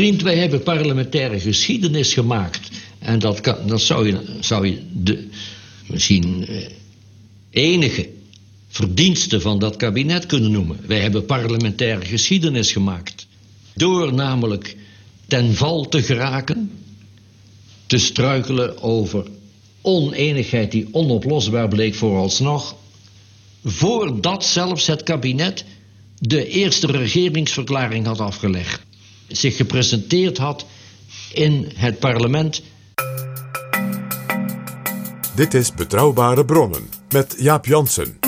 Vriend, wij hebben parlementaire geschiedenis gemaakt. En dat, kan, dat zou je, zou je de misschien eh, enige verdienste van dat kabinet kunnen noemen. Wij hebben parlementaire geschiedenis gemaakt. Door namelijk ten val te geraken, te struikelen over oneenigheid die onoplosbaar bleek vooralsnog, voordat zelfs het kabinet de eerste regeringsverklaring had afgelegd zich gepresenteerd had in het parlement. Dit is Betrouwbare Bronnen met Jaap Jansen.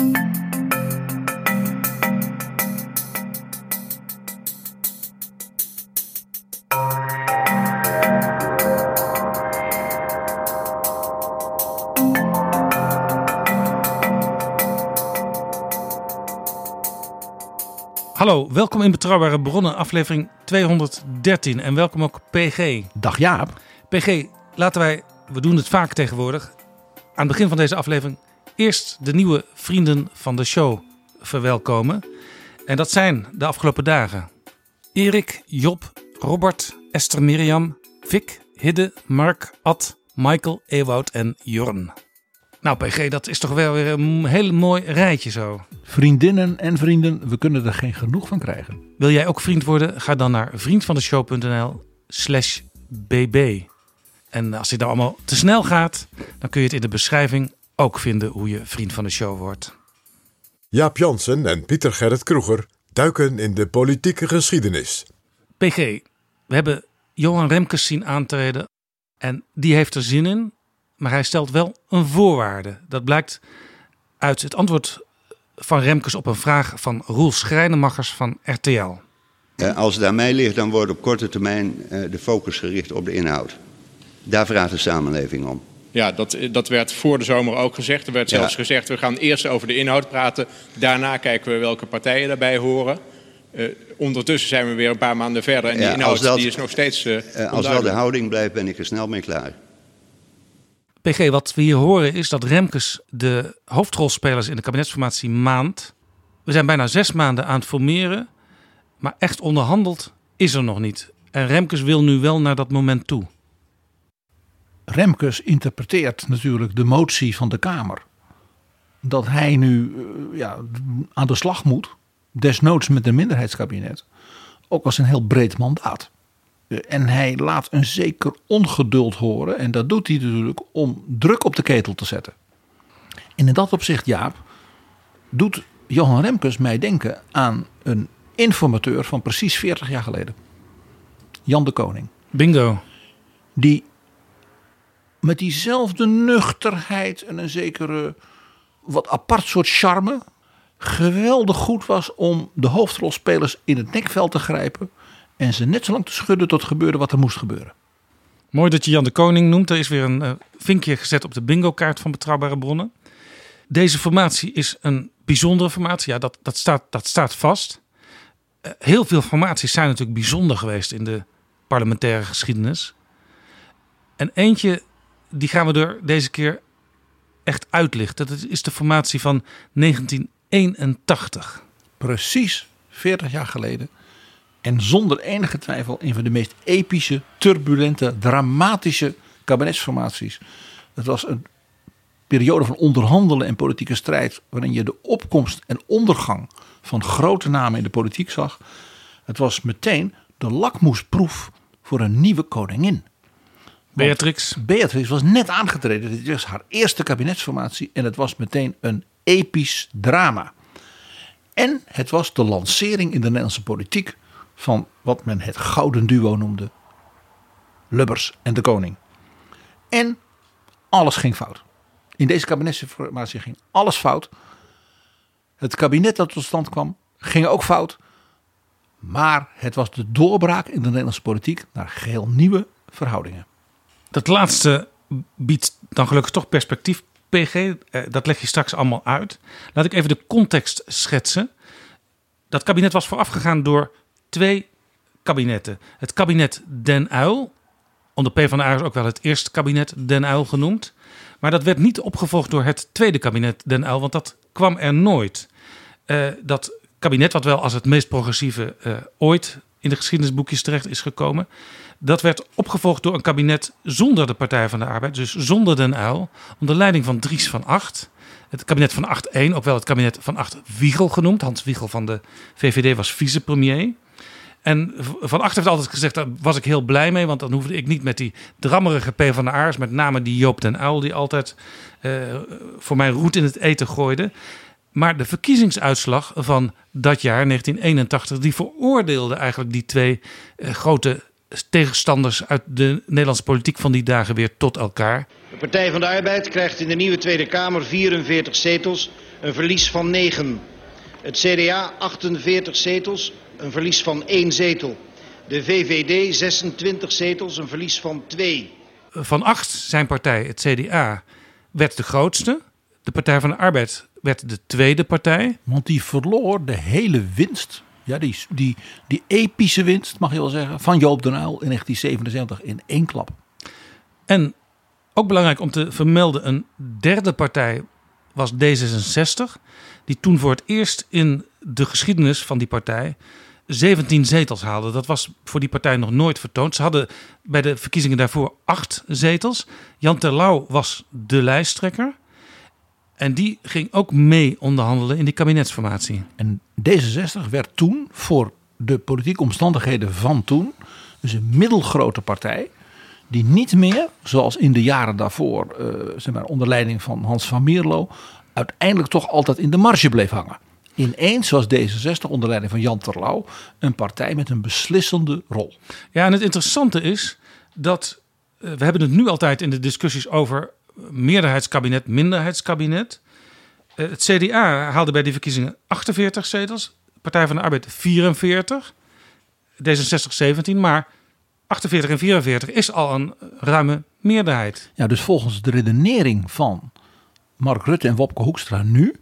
Welkom in Betrouwbare Bronnen, aflevering 213. En welkom ook PG. Dag Jaap. PG, laten wij, we doen het vaak tegenwoordig, aan het begin van deze aflevering eerst de nieuwe vrienden van de show verwelkomen. En dat zijn de afgelopen dagen Erik, Job, Robert, Esther Mirjam, Vic, Hidde, Mark, Ad, Michael, Ewoud en Jorn. Nou PG, dat is toch wel weer een heel mooi rijtje zo. Vriendinnen en vrienden, we kunnen er geen genoeg van krijgen. Wil jij ook vriend worden? Ga dan naar vriendvandeshow.nl slash bb. En als je daar allemaal te snel gaat, dan kun je het in de beschrijving ook vinden hoe je vriend van de show wordt. Jaap Jansen en Pieter Gerrit Kroeger duiken in de politieke geschiedenis. PG, we hebben Johan Remkes zien aantreden en die heeft er zin in, maar hij stelt wel een voorwaarde. Dat blijkt uit het antwoord van Remkes op een vraag van Roel Schrijnemachers van RTL. Eh, Als het aan mij ligt, dan wordt op korte termijn eh, de focus gericht op de inhoud. Daar vraagt de samenleving om. Ja, dat, dat werd voor de zomer ook gezegd. Er werd Ja. zelfs gezegd, we gaan eerst over de inhoud praten. Daarna kijken we welke partijen daarbij horen. Eh, ondertussen zijn we weer een paar maanden verder. En die Ja, inhoud als dat- die is nog steeds eh Eh, als dat de houding blijft, ben ik er snel mee klaar. PG, wat we hier horen is dat Remkes de hoofdrolspelers in de kabinetsformatie maand. We zijn bijna zes maanden aan het formeren, maar echt onderhandeld is er nog niet. En Remkes wil nu wel naar dat moment toe. Remkes interpreteert natuurlijk de motie van de Kamer. Dat hij nu eh, ja, aan de slag moet, desnoods met een minderheidskabinet, ook als een heel breed mandaat. En hij laat een zeker ongeduld horen. En dat doet hij natuurlijk om druk op de ketel te zetten. En in dat opzicht, Jaap, doet Johan Remkes mij denken aan een informateur van precies 40 jaar geleden. Jan de Koning. Bingo. Die met diezelfde nuchterheid en een zekere wat apart soort charme geweldig goed was om de hoofdrolspelers in het nekveld te grijpen en ze net zo lang te schudden tot gebeurde wat er moest gebeuren. Mooi dat je Jan de Koning noemt. Er is weer een eh, vinkje gezet op de bingo-kaart van Betrouwbare Bronnen. Deze formatie is een bijzondere formatie. Ja, dat, dat, staat, dat staat vast. Eh, heel veel formaties zijn natuurlijk bijzonder geweest in de parlementaire geschiedenis. En eentje, die gaan we er deze keer echt uitlichten. Dat is de formatie van 1981. Precies 40 jaar geleden. En zonder enige twijfel een van de meest epische, turbulente, dramatische kabinetsformaties. Het was een periode van onderhandelen en politieke strijd. waarin je de opkomst en ondergang van grote namen in de politiek zag. Het was meteen de lakmoesproef voor een nieuwe koningin. Beatrix. Beatrix was net aangetreden. Dit was haar eerste kabinetsformatie. En het was meteen een episch drama. En het was de lancering in de Nederlandse politiek van wat men het gouden duo noemde. Lubbers en de koning. En alles ging fout. In deze kabinetsformatie ging alles fout. Het kabinet dat tot stand kwam, ging ook fout. Maar het was de doorbraak in de Nederlandse politiek naar geheel nieuwe verhoudingen. Dat laatste biedt dan gelukkig toch perspectief. PG, eh, dat leg je straks allemaal uit. Laat ik even de context schetsen. Dat kabinet was voorafgegaan door twee kabinetten. Het kabinet Den Uil, onder PvdA is ook wel het eerste kabinet Den Uil genoemd. Maar dat werd niet opgevolgd door het tweede kabinet Den Uil, want dat kwam er nooit. Uh, dat kabinet, wat wel als het meest progressieve uh, ooit in de geschiedenisboekjes terecht is gekomen, dat werd opgevolgd door een kabinet zonder de Partij van de Arbeid, dus zonder Den Uil, onder leiding van Dries van Acht. Het kabinet van 8-1, ook wel het kabinet van 8 Wiegel genoemd. Hans Wiegel van de VVD was vicepremier. En Van Acht heeft altijd gezegd, daar was ik heel blij mee. Want dan hoefde ik niet met die drammerige P van de Aars, met name die Joop den Uil, die altijd uh, voor mij roet in het eten gooide. Maar de verkiezingsuitslag van dat jaar, 1981, die veroordeelde eigenlijk die twee uh, grote tegenstanders uit de Nederlandse politiek van die dagen weer tot elkaar. De Partij van de Arbeid krijgt in de nieuwe Tweede Kamer 44 zetels, een verlies van 9. Het CDA 48 zetels, een verlies van 1 zetel. De VVD 26 zetels, een verlies van 2. Van acht, zijn partij, het CDA, werd de grootste. De Partij van de Arbeid werd de tweede partij. Want die verloor de hele winst ja, die, die, die epische winst, mag je wel zeggen, van Joop den Uyl in 1977 in één klap. En ook belangrijk om te vermelden, een derde partij was D66. Die toen voor het eerst in de geschiedenis van die partij 17 zetels haalde. Dat was voor die partij nog nooit vertoond. Ze hadden bij de verkiezingen daarvoor acht zetels. Jan Terlouw was de lijsttrekker. En die ging ook mee onderhandelen in die kabinetsformatie. En D66 werd toen voor de politieke omstandigheden van toen, dus een middelgrote partij, die niet meer, zoals in de jaren daarvoor, uh, zeg maar, onder leiding van Hans van Mierlo, uiteindelijk toch altijd in de marge bleef hangen. Ineens was D66 onder leiding van Jan Terlouw een partij met een beslissende rol. Ja, en het interessante is dat uh, we hebben het nu altijd in de discussies over meerderheidskabinet, minderheidskabinet. Uh, het CDA haalde bij die verkiezingen 48 zetels, Partij van de Arbeid 44, D66 17, maar 48 en 44 is al een ruime meerderheid. Ja, dus volgens de redenering van Mark Rutte en Wopke Hoekstra nu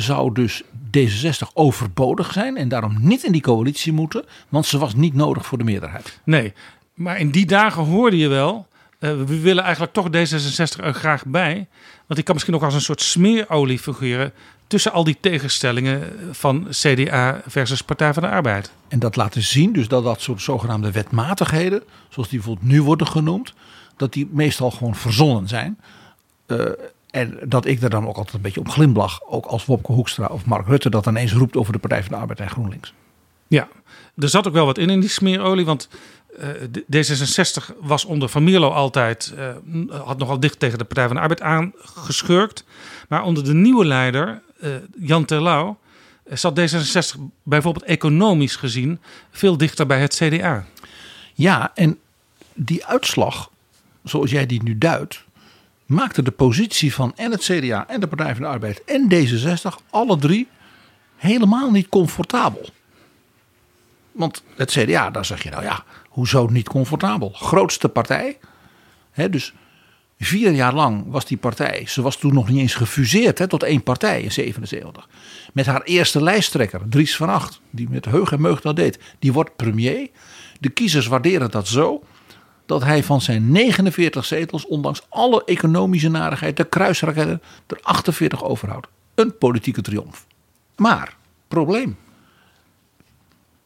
zou dus D66 overbodig zijn en daarom niet in die coalitie moeten, want ze was niet nodig voor de meerderheid. Nee, maar in die dagen hoorde je wel uh, we willen eigenlijk toch D66 er graag bij. Want die kan misschien ook als een soort smeerolie fungeren tussen al die tegenstellingen van CDA versus Partij van de Arbeid. En dat laten zien, dus dat dat soort zogenaamde wetmatigheden, zoals die bijvoorbeeld nu worden genoemd, dat die meestal gewoon verzonnen zijn. Uh, en dat ik er dan ook altijd een beetje om glimlach, ook als Wopke Hoekstra of Mark Rutte dat ineens roept over de Partij van de Arbeid en GroenLinks. Ja, er zat ook wel wat in in die smeerolie, want uh, D66 was onder Van Mierlo altijd, uh, had nogal dicht tegen de Partij van de Arbeid aangeschurkt. Maar onder de nieuwe leider, uh, Jan Terlouw, zat D66 bijvoorbeeld economisch gezien veel dichter bij het CDA. Ja, en die uitslag, zoals jij die nu duidt, maakte de positie van en het CDA en de Partij van de Arbeid en D66 alle drie helemaal niet comfortabel. Want het CDA, daar zeg je nou ja, hoezo niet comfortabel? Grootste partij. Hè, dus vier jaar lang was die partij, ze was toen nog niet eens gefuseerd hè, tot één partij in 77. Met haar eerste lijsttrekker, Dries van Acht, die met heug en meug dat deed, die wordt premier. De kiezers waarderen dat zo dat hij van zijn 49 zetels, ondanks alle economische narigheid, de kruisraketten, er 48 overhoudt. Een politieke triomf. Maar, probleem.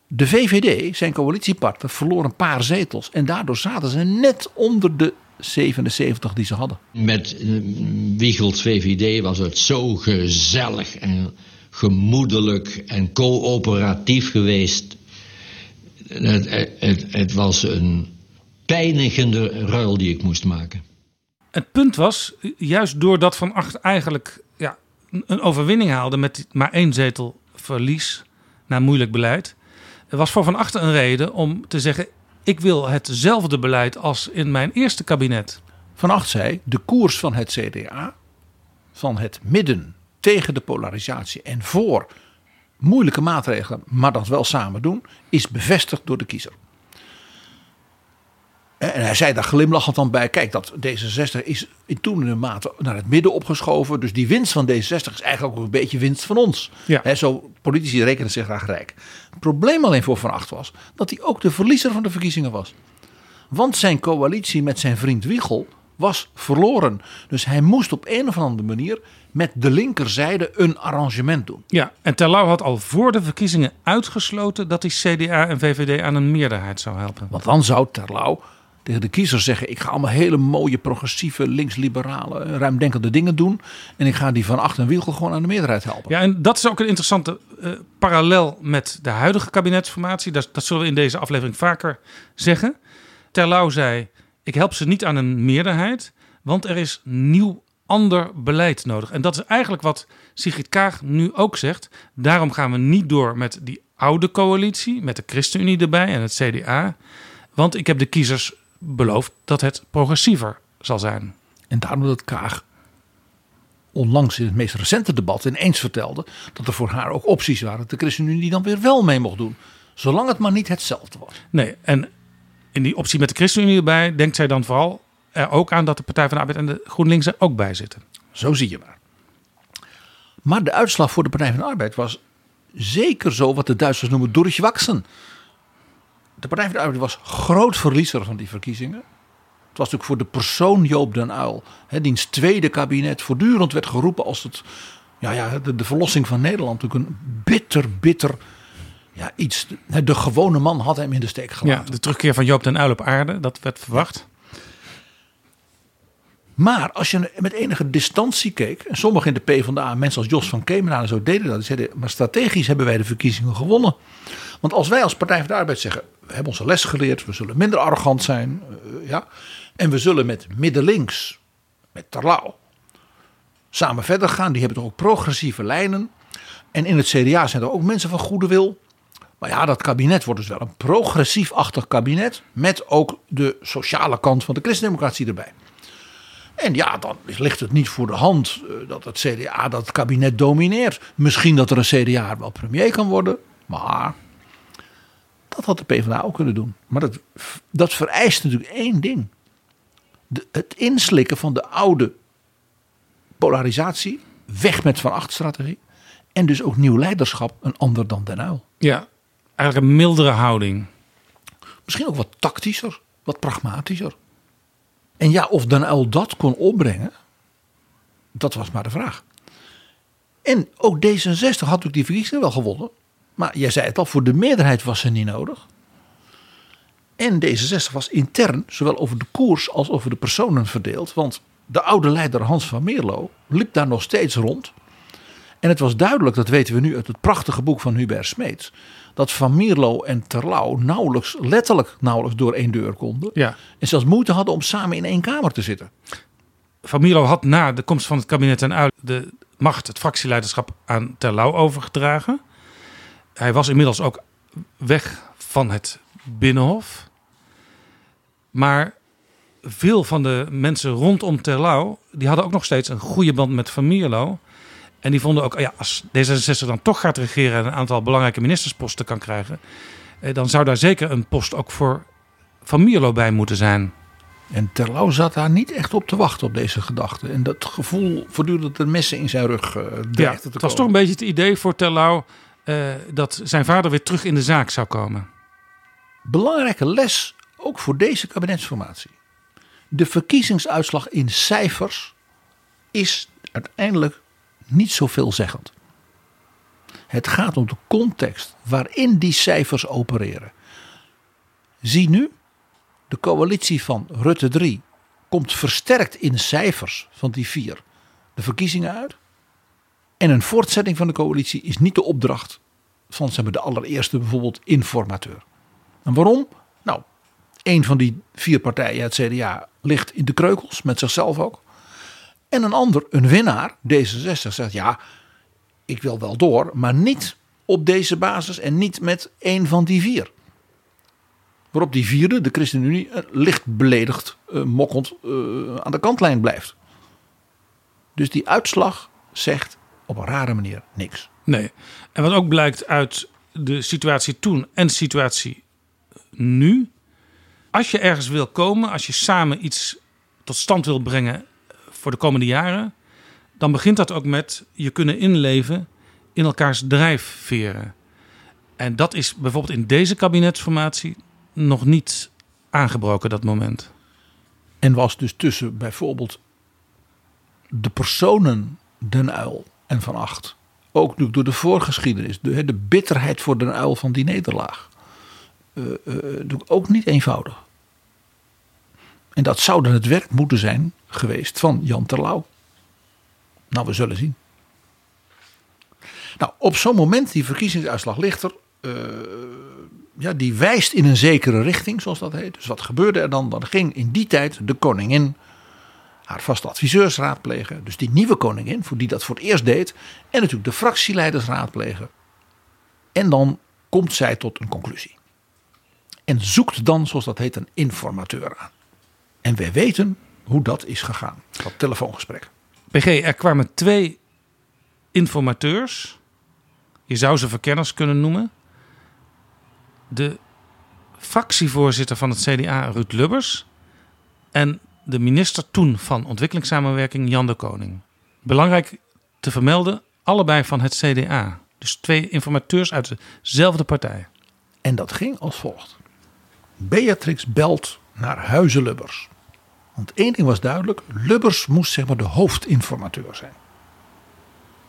De VVD, zijn coalitiepartner, verloor een paar zetels. En daardoor zaten ze net onder de 77 die ze hadden. Met uh, Wiegels VVD was het zo gezellig en gemoedelijk en coöperatief geweest. Het, het, het was een pijnigende ruil die ik moest maken. Het punt was, juist doordat Van Acht eigenlijk ja, een overwinning haalde met maar één zetel verlies na moeilijk beleid was voor Van Achter een reden om te zeggen: ik wil hetzelfde beleid als in mijn eerste kabinet. Van Acht zei: de koers van het CDA, van het midden tegen de polarisatie en voor moeilijke maatregelen, maar dat wel samen doen, is bevestigd door de kiezer. En hij zei daar glimlachend dan bij: kijk, dat D66 is in toenende mate naar het midden opgeschoven. Dus die winst van D66 is eigenlijk ook een beetje winst van ons. Ja. zo, politici rekenen zich graag rijk. Het probleem alleen voor Van Acht was dat hij ook de verliezer van de verkiezingen was. Want zijn coalitie met zijn vriend Wiegel was verloren. Dus hij moest op een of andere manier met de linkerzijde een arrangement doen. Ja, en Terlouw had al voor de verkiezingen uitgesloten dat hij CDA en VVD aan een meerderheid zou helpen. Want dan zou Terlouw tegen de kiezers zeggen: ik ga allemaal hele mooie, progressieve, linksliberale, ruimdenkende dingen doen. En ik ga die van Acht en Wiegel gewoon aan de meerderheid helpen. Ja, en dat is ook een interessante uh, parallel met de huidige kabinetsformatie. Dat, dat zullen we in deze aflevering vaker zeggen. Terlouw zei: ik help ze niet aan een meerderheid, want er is nieuw ander beleid nodig. En dat is eigenlijk wat Sigrid Kaag nu ook zegt. Daarom gaan we niet door met die oude coalitie, met de ChristenUnie erbij en het CDA. Want ik heb de kiezers beloofd dat het progressiever zal zijn. En daarom dat Kaag onlangs in het meest recente debat ineens vertelde dat er voor haar ook opties waren dat de ChristenUnie die dan weer wel mee mocht doen. Zolang het maar niet hetzelfde was. Nee, en in die optie met de ChristenUnie erbij denkt zij dan vooral er ook aan dat de Partij van de Arbeid en de GroenLinks er ook bij zitten. Zo zie je maar. Maar de uitslag voor de Partij van de Arbeid was zeker zo wat de Duitsers noemen durchwachsen. De Partij van de Arbeid was groot verliezer van die verkiezingen. Het was natuurlijk voor de persoon Joop den Uyl, hè, diens tweede kabinet, voortdurend werd geroepen als het, ja, ja, de, de verlossing van Nederland. Natuurlijk een bitter, bitter ja, iets. De gewone man had hem in de steek gelaten. Ja, de terugkeer van Joop den Uyl op aarde, dat werd verwacht. Maar als je met enige distantie keek, en sommigen in de PvdA, mensen als Jos van Kemenade en zo deden dat, die zeiden, maar strategisch hebben wij de verkiezingen gewonnen. Want als wij als Partij van de Arbeid zeggen, we hebben onze les geleerd, we zullen minder arrogant zijn, uh, ja, en we zullen met middenlinks, met Terlouw, samen verder gaan. Die hebben toch ook progressieve lijnen. En in het CDA zijn er ook mensen van goede wil. Maar ja, dat kabinet wordt dus wel een progressief-achtig kabinet. Met ook de sociale kant van de christendemocratie erbij. En ja, dan ligt het niet voor de hand eh, dat het CDA dat kabinet domineert. Misschien dat er een CDA wel premier kan worden. Maar dat had de PvdA ook kunnen doen. Maar dat, dat vereist natuurlijk één ding. De, het inslikken van de oude polarisatie. Weg met Van Acht strategie. En dus ook nieuw leiderschap, een ander dan Den Uyl. Ja, eigenlijk een mildere houding. Misschien ook wat tactischer, wat pragmatischer. En ja, of Den Uyl dat kon opbrengen, dat was maar de vraag. En ook D66 had natuurlijk die verkiezingen wel gewonnen. Maar jij zei het al, voor de meerderheid was ze niet nodig. En D66 was intern zowel over de koers als over de personen verdeeld. Want de oude leider Hans van Meerlo liep daar nog steeds rond. En het was duidelijk, dat weten we nu uit het prachtige boek van Hubert Smeets. Dat Van Mierlo en Terlouw nauwelijks, letterlijk nauwelijks door één deur konden. Ja. En zelfs moeite hadden om samen in één kamer te zitten. Van Mierlo had na de komst van het kabinet en uit de macht, het fractieleiderschap aan Terlouw overgedragen. Hij was inmiddels ook weg van het Binnenhof. Maar veel van de mensen rondom Terlouw, die hadden ook nog steeds een goede band met Van Mierlo. En die vonden ook, ja, als D66 dan toch gaat regeren en een aantal belangrijke ministersposten kan krijgen, eh, dan zou daar zeker een post ook voor Van Mierlo bij moeten zijn. En Terlouw zat daar niet echt op te wachten op deze gedachte. En dat gevoel voortdurend de messen in zijn rug uh, ja, Het was toch een beetje het idee voor Terlouw uh, dat zijn vader weer terug in de zaak zou komen. Belangrijke les ook voor deze kabinetsformatie. De verkiezingsuitslag in cijfers is uiteindelijk niet zo veelzeggend. Het gaat om de context waarin die cijfers opereren. Zie nu, de coalitie van Rutte 3 komt versterkt in cijfers van die vier de verkiezingen uit. En een voortzetting van de coalitie is niet de opdracht van zeg maar, de allereerste bijvoorbeeld informateur. En waarom? Nou, een van die vier partijen, het CDA, ligt in de kreukels met zichzelf ook. En een ander, een winnaar, D66, zegt ja, ik wil wel door, maar niet op deze basis en niet met een van die vier. Waarop die vierde, de ChristenUnie, licht beledigd, uh, mokkend uh, aan de kantlijn blijft. Dus die uitslag zegt op een rare manier niks. Nee. En wat ook blijkt uit de situatie toen en de situatie nu. Als je ergens wil komen, als je samen iets tot stand wil brengen voor de komende jaren, dan begint dat ook met je kunnen inleven in elkaars drijfveren. En dat is bijvoorbeeld in deze kabinetsformatie nog niet aangebroken, dat moment. En was dus tussen bijvoorbeeld de personen Den Uil en Van Acht. Ook door de voorgeschiedenis, de, de bitterheid voor Den Uil van die nederlaag. Uh, uh, ook niet eenvoudig. En dat zou dan het werk moeten zijn geweest van Jan Terlouw. Nou, we zullen zien. Nou, op zo'n moment, die verkiezingsuitslag ligt er. Ja, die wijst in een zekere richting, zoals dat heet. Dus wat gebeurde er dan? Dan ging in die tijd de koningin haar vaste adviseurs raadplegen. Dus die nieuwe koningin, voor die dat voor het eerst deed. En natuurlijk de fractieleiders raadplegen. En dan komt zij tot een conclusie. En zoekt dan, zoals dat heet, een informateur aan. En wij weten hoe dat is gegaan, dat telefoongesprek. PG, er kwamen twee informateurs. Je zou ze verkenners kunnen noemen. De fractievoorzitter van het CDA, Ruud Lubbers. En de minister toen van Ontwikkelingssamenwerking, Jan de Koning. Belangrijk te vermelden, allebei van het CDA. Dus twee informateurs uit dezelfde partij. En dat ging als volgt. Beatrix belt naar Huizen Lubbers. Want één ding was duidelijk: Lubbers moest zeg maar de hoofdinformateur zijn.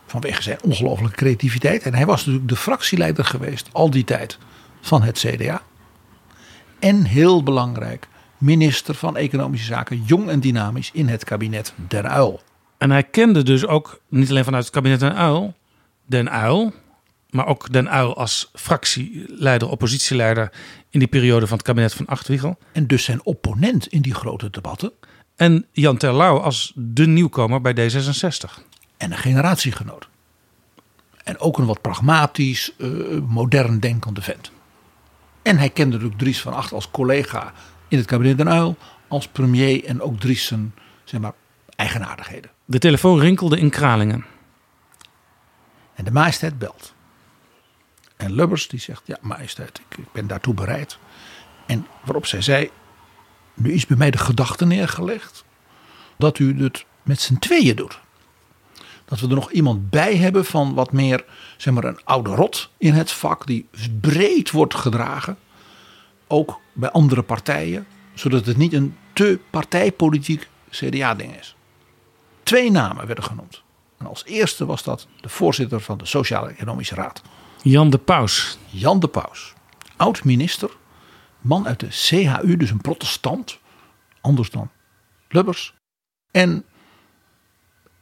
Vanwege zijn ongelooflijke creativiteit. En hij was natuurlijk de fractieleider geweest al die tijd van het CDA. En heel belangrijk, minister van Economische Zaken, jong en dynamisch in het kabinet Den Uil. En hij kende dus ook, niet alleen vanuit het kabinet Den Uil, Den Uil, maar ook Den Uil als fractieleider, oppositieleider in die periode van het kabinet van Achtwiegel. En dus zijn opponent in die grote debatten. En Jan Terlouw als de nieuwkomer bij D66. En een generatiegenoot. En ook een wat pragmatisch, uh, modern denkende vent. En hij kende natuurlijk Dries van Acht als collega in het kabinet Den Uil, als premier en ook Dries zijn zeg maar, eigenaardigheden. De telefoon rinkelde in Kralingen. En de majesteit belt. En Lubbers die zegt, ja majesteit, ik, ik ben daartoe bereid. En waarop zij zei, nu is bij mij de gedachte neergelegd dat u het met z'n tweeën doet. Dat we er nog iemand bij hebben van wat meer, zeg maar, een oude rot in het vak, die breed wordt gedragen. Ook bij andere partijen, zodat het niet een te partijpolitiek CDA-ding is. Twee namen werden genoemd. En als eerste was dat de voorzitter van de Sociaal-Economische Raad. Jan de Paus. Jan de Paus. Oud-minister. Man uit de CHU, dus een protestant. Anders dan Lubbers. En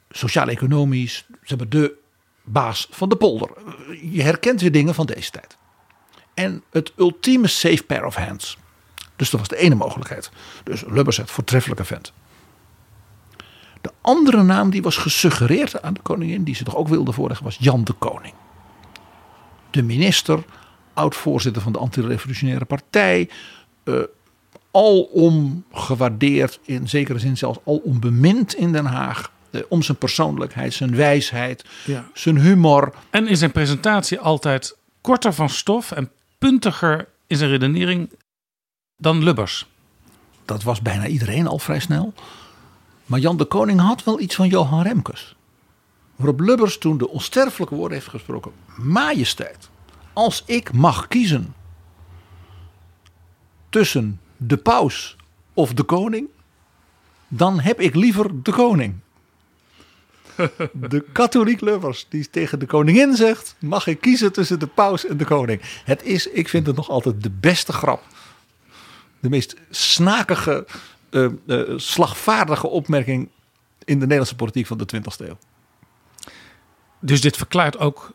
sociaal-economisch, ze hebben de baas van de polder. Je herkent weer dingen van deze tijd. En het ultieme safe pair of hands. Dus dat was de ene mogelijkheid. Dus Lubbers het voortreffelijke vent. De andere naam die was gesuggereerd aan de koningin, die ze toch ook wilde voorleggen, was Jan de Koning. De minister, oud-voorzitter van de antirevolutionaire partij, uh, alom gewaardeerd, in zekere zin zelfs alom bemind in Den Haag. Uh, om zijn persoonlijkheid, zijn wijsheid, Ja. zijn humor. En in zijn presentatie altijd korter van stof en puntiger in zijn redenering dan Lubbers. Dat was bijna iedereen al vrij snel. Maar Jan de Koning had wel iets van Johan Remkes. Waarop Lubbers toen de onsterfelijke woorden heeft gesproken. Majesteit, als ik mag kiezen tussen de paus of de koning, dan heb ik liever de koning. De katholiek Lubbers die tegen de koningin zegt, mag ik kiezen tussen de paus en de koning. Het is, ik vind het nog altijd de beste grap. De meest snakige, uh, uh, slagvaardige opmerking in de Nederlandse politiek van de 20e eeuw. Dus dit verklaart ook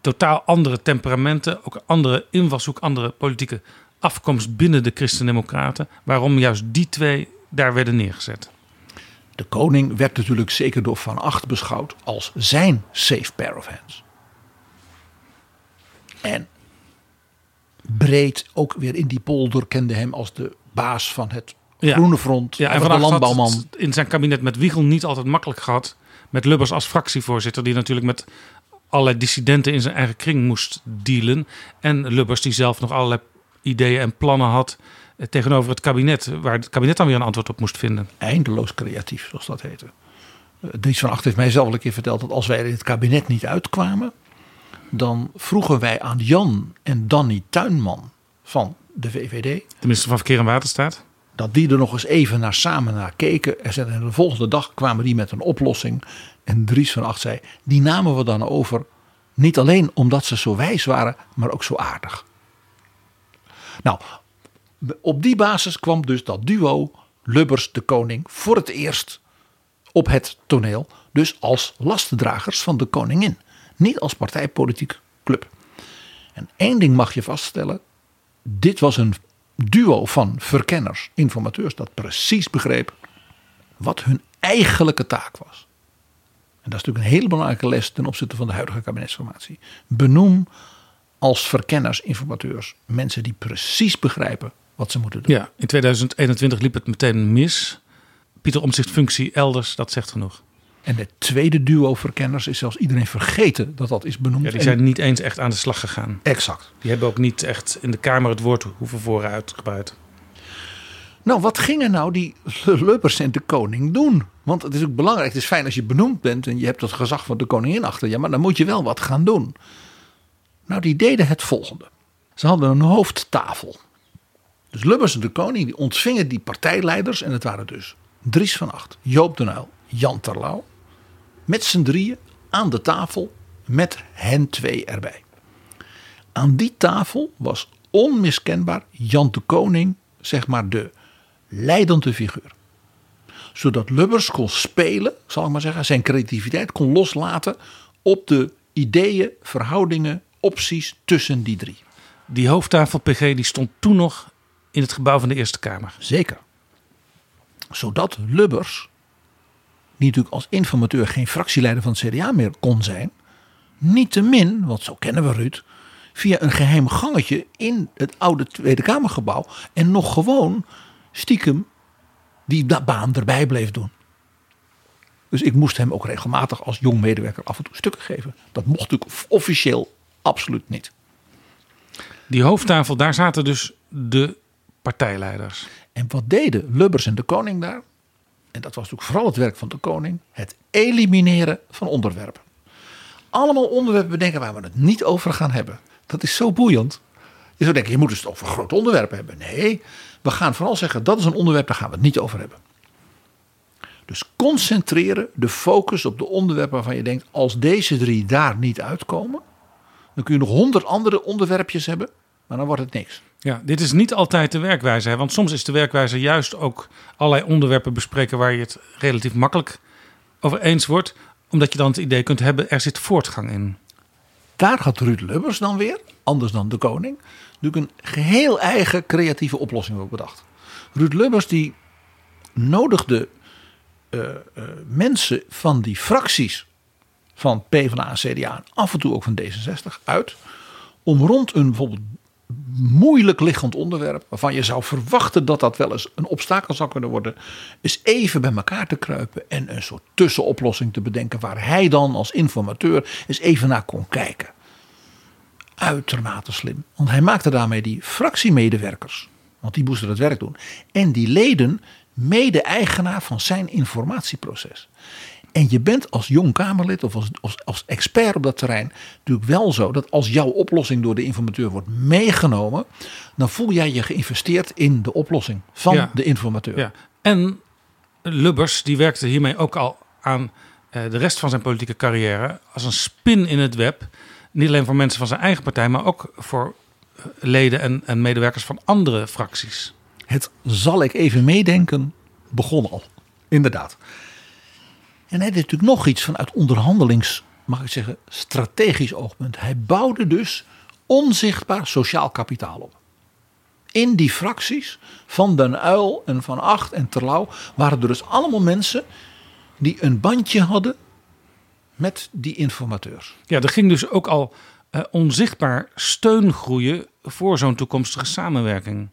totaal andere temperamenten, ook andere invalshoek, andere politieke afkomst binnen de Christen-Democraten. Waarom juist die twee daar werden neergezet. De koning werd natuurlijk zeker door Van Acht beschouwd als zijn safe pair of hands. En breed ook weer in die polder kende hem als de baas van het Groene Front. Ja, en van de landbouwman. in zijn kabinet met Wiegel niet altijd makkelijk gehad. Met Lubbers als fractievoorzitter, die natuurlijk met allerlei dissidenten in zijn eigen kring moest dealen. En Lubbers die zelf nog allerlei ideeën en plannen had eh, tegenover het kabinet. Waar het kabinet dan weer een antwoord op moest vinden. Eindeloos creatief, zoals dat heette. Eh, Dries van Acht heeft mij zelf een keer verteld dat als wij in het kabinet niet uitkwamen, dan vroegen wij aan Jan en Danny Tuinman van de VVD. De minister van Verkeer en Waterstaat. Dat die er nog eens even naar samen naar keken. En de volgende dag kwamen die met een oplossing. En Dries van Acht zei, die namen we dan over. Niet alleen omdat ze zo wijs waren, maar ook zo aardig. Nou, op die basis kwam dus dat duo Lubbers de Koning voor het eerst op het toneel. Dus als lastendragers van de koningin. Niet als partijpolitiek club. En één ding mag je vaststellen. Dit was een duo van verkenners, informateurs, dat precies begreep wat hun eigenlijke taak was. En dat is natuurlijk een hele belangrijke les ten opzichte van de huidige kabinetsformatie. Benoem als verkenners, informateurs, mensen die precies begrijpen wat ze moeten doen. Ja, in 2021 liep het meteen mis. Pieter Omtzigt functie elders, dat zegt genoeg. En het tweede duo verkenners is zelfs iedereen vergeten dat dat is benoemd. Ja, die zijn niet eens echt aan de slag gegaan. Exact. Die hebben ook niet echt in de Kamer het woord hoeven vooruit gebuit. Nou, wat gingen nou die Lubbers en de koning doen? Want het is ook belangrijk, het is fijn als je benoemd bent en je hebt het gezag van de koningin achter je, maar dan moet je wel wat gaan doen. Nou, die deden het volgende. Ze hadden een hoofdtafel. Dus Lubbers en de koning die ontvingen die partijleiders en het waren dus Dries van Acht, Joop de Uyl, Jan Terlouw. Met z'n drieën aan de tafel met hen twee erbij. Aan die tafel was onmiskenbaar Jan de Koning, zeg maar de leidende figuur. Zodat Lubbers kon spelen, zal ik maar zeggen, zijn creativiteit kon loslaten op de ideeën, verhoudingen, opties tussen die drie. Die hoofdtafel PG die stond toen nog in het gebouw van de Eerste Kamer. Zeker. Zodat Lubbers, die natuurlijk als informateur geen fractieleider van het CDA meer kon zijn, niettemin, want zo kennen we Ruud, via een geheim gangetje in het oude Tweede Kamergebouw en nog gewoon stiekem die baan erbij bleef doen. Dus ik moest hem ook regelmatig als jong medewerker af en toe stukken geven. Dat mocht natuurlijk officieel absoluut niet. Die hoofdtafel, daar zaten dus de partijleiders. En wat deden Lubbers en de koning daar? En dat was natuurlijk vooral het werk van de koning. Het elimineren van onderwerpen. Allemaal onderwerpen bedenken waar we het niet over gaan hebben. Dat is zo boeiend. Je zou denken, je moet het over grote onderwerpen hebben. Nee, we gaan vooral zeggen, dat is een onderwerp, daar gaan we het niet over hebben. Dus concentreren, de focus op de onderwerpen waarvan je denkt, als deze drie daar niet uitkomen, dan kun je nog honderd andere onderwerpjes hebben, maar dan wordt het niks. Ja, dit is niet altijd de werkwijze. Hè? Want soms is de werkwijze juist ook allerlei onderwerpen bespreken waar je het relatief makkelijk over eens wordt. Omdat je dan het idee kunt hebben, er zit voortgang in. Daar had Ruud Lubbers dan weer, anders dan de koning, natuurlijk een geheel eigen creatieve oplossing ook bedacht. Ruud Lubbers die nodigde uh, mensen van die fracties van PvdA en CDA af en toe ook van D66 uit. Om rond een bijvoorbeeld moeilijk liggend onderwerp, waarvan je zou verwachten dat dat wel eens een obstakel zou kunnen worden, is even bij elkaar te kruipen en een soort tussenoplossing te bedenken waar hij dan als informateur eens even naar kon kijken. Uitermate slim, want hij maakte daarmee die fractiemedewerkers, want die moesten het werk doen, en die leden mede-eigenaar van zijn informatieproces. En je bent als jong Kamerlid of als, als, als, expert op dat terrein natuurlijk wel zo dat als jouw oplossing door de informateur wordt meegenomen, dan voel jij je geïnvesteerd in de oplossing van Ja. de informateur. Ja. En Lubbers die werkte hiermee ook al aan eh, de rest van zijn politieke carrière als een spin in het web. Niet alleen voor mensen van zijn eigen partij, maar ook voor eh, leden en, en medewerkers van andere fracties. Het zal ik even meedenken, begon al. Inderdaad. En hij deed natuurlijk nog iets vanuit onderhandelings, mag ik zeggen, strategisch oogpunt. Hij bouwde dus onzichtbaar sociaal kapitaal op. In die fracties van Den Uil en Van Acht en Terlouw waren er dus allemaal mensen die een bandje hadden met die informateurs. Ja, er ging dus ook al eh, onzichtbaar steun groeien voor zo'n toekomstige samenwerking.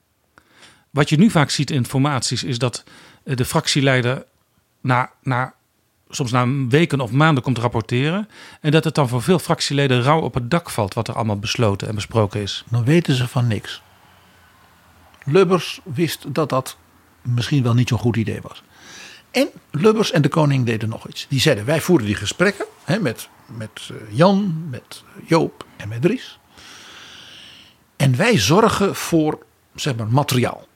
Wat je nu vaak ziet in formaties is dat eh, de fractieleider na, na soms na weken of maanden komt rapporteren. En dat het dan voor veel fractieleden rauw op het dak valt wat er allemaal besloten en besproken is. Dan weten ze van niks. Lubbers wist dat dat misschien wel niet zo'n goed idee was. En Lubbers en de koning deden nog iets. Die zeiden: wij voeren die gesprekken hè, met, met eh, Jan, met Joop en met Dries. En wij zorgen voor zeg maar, materiaal.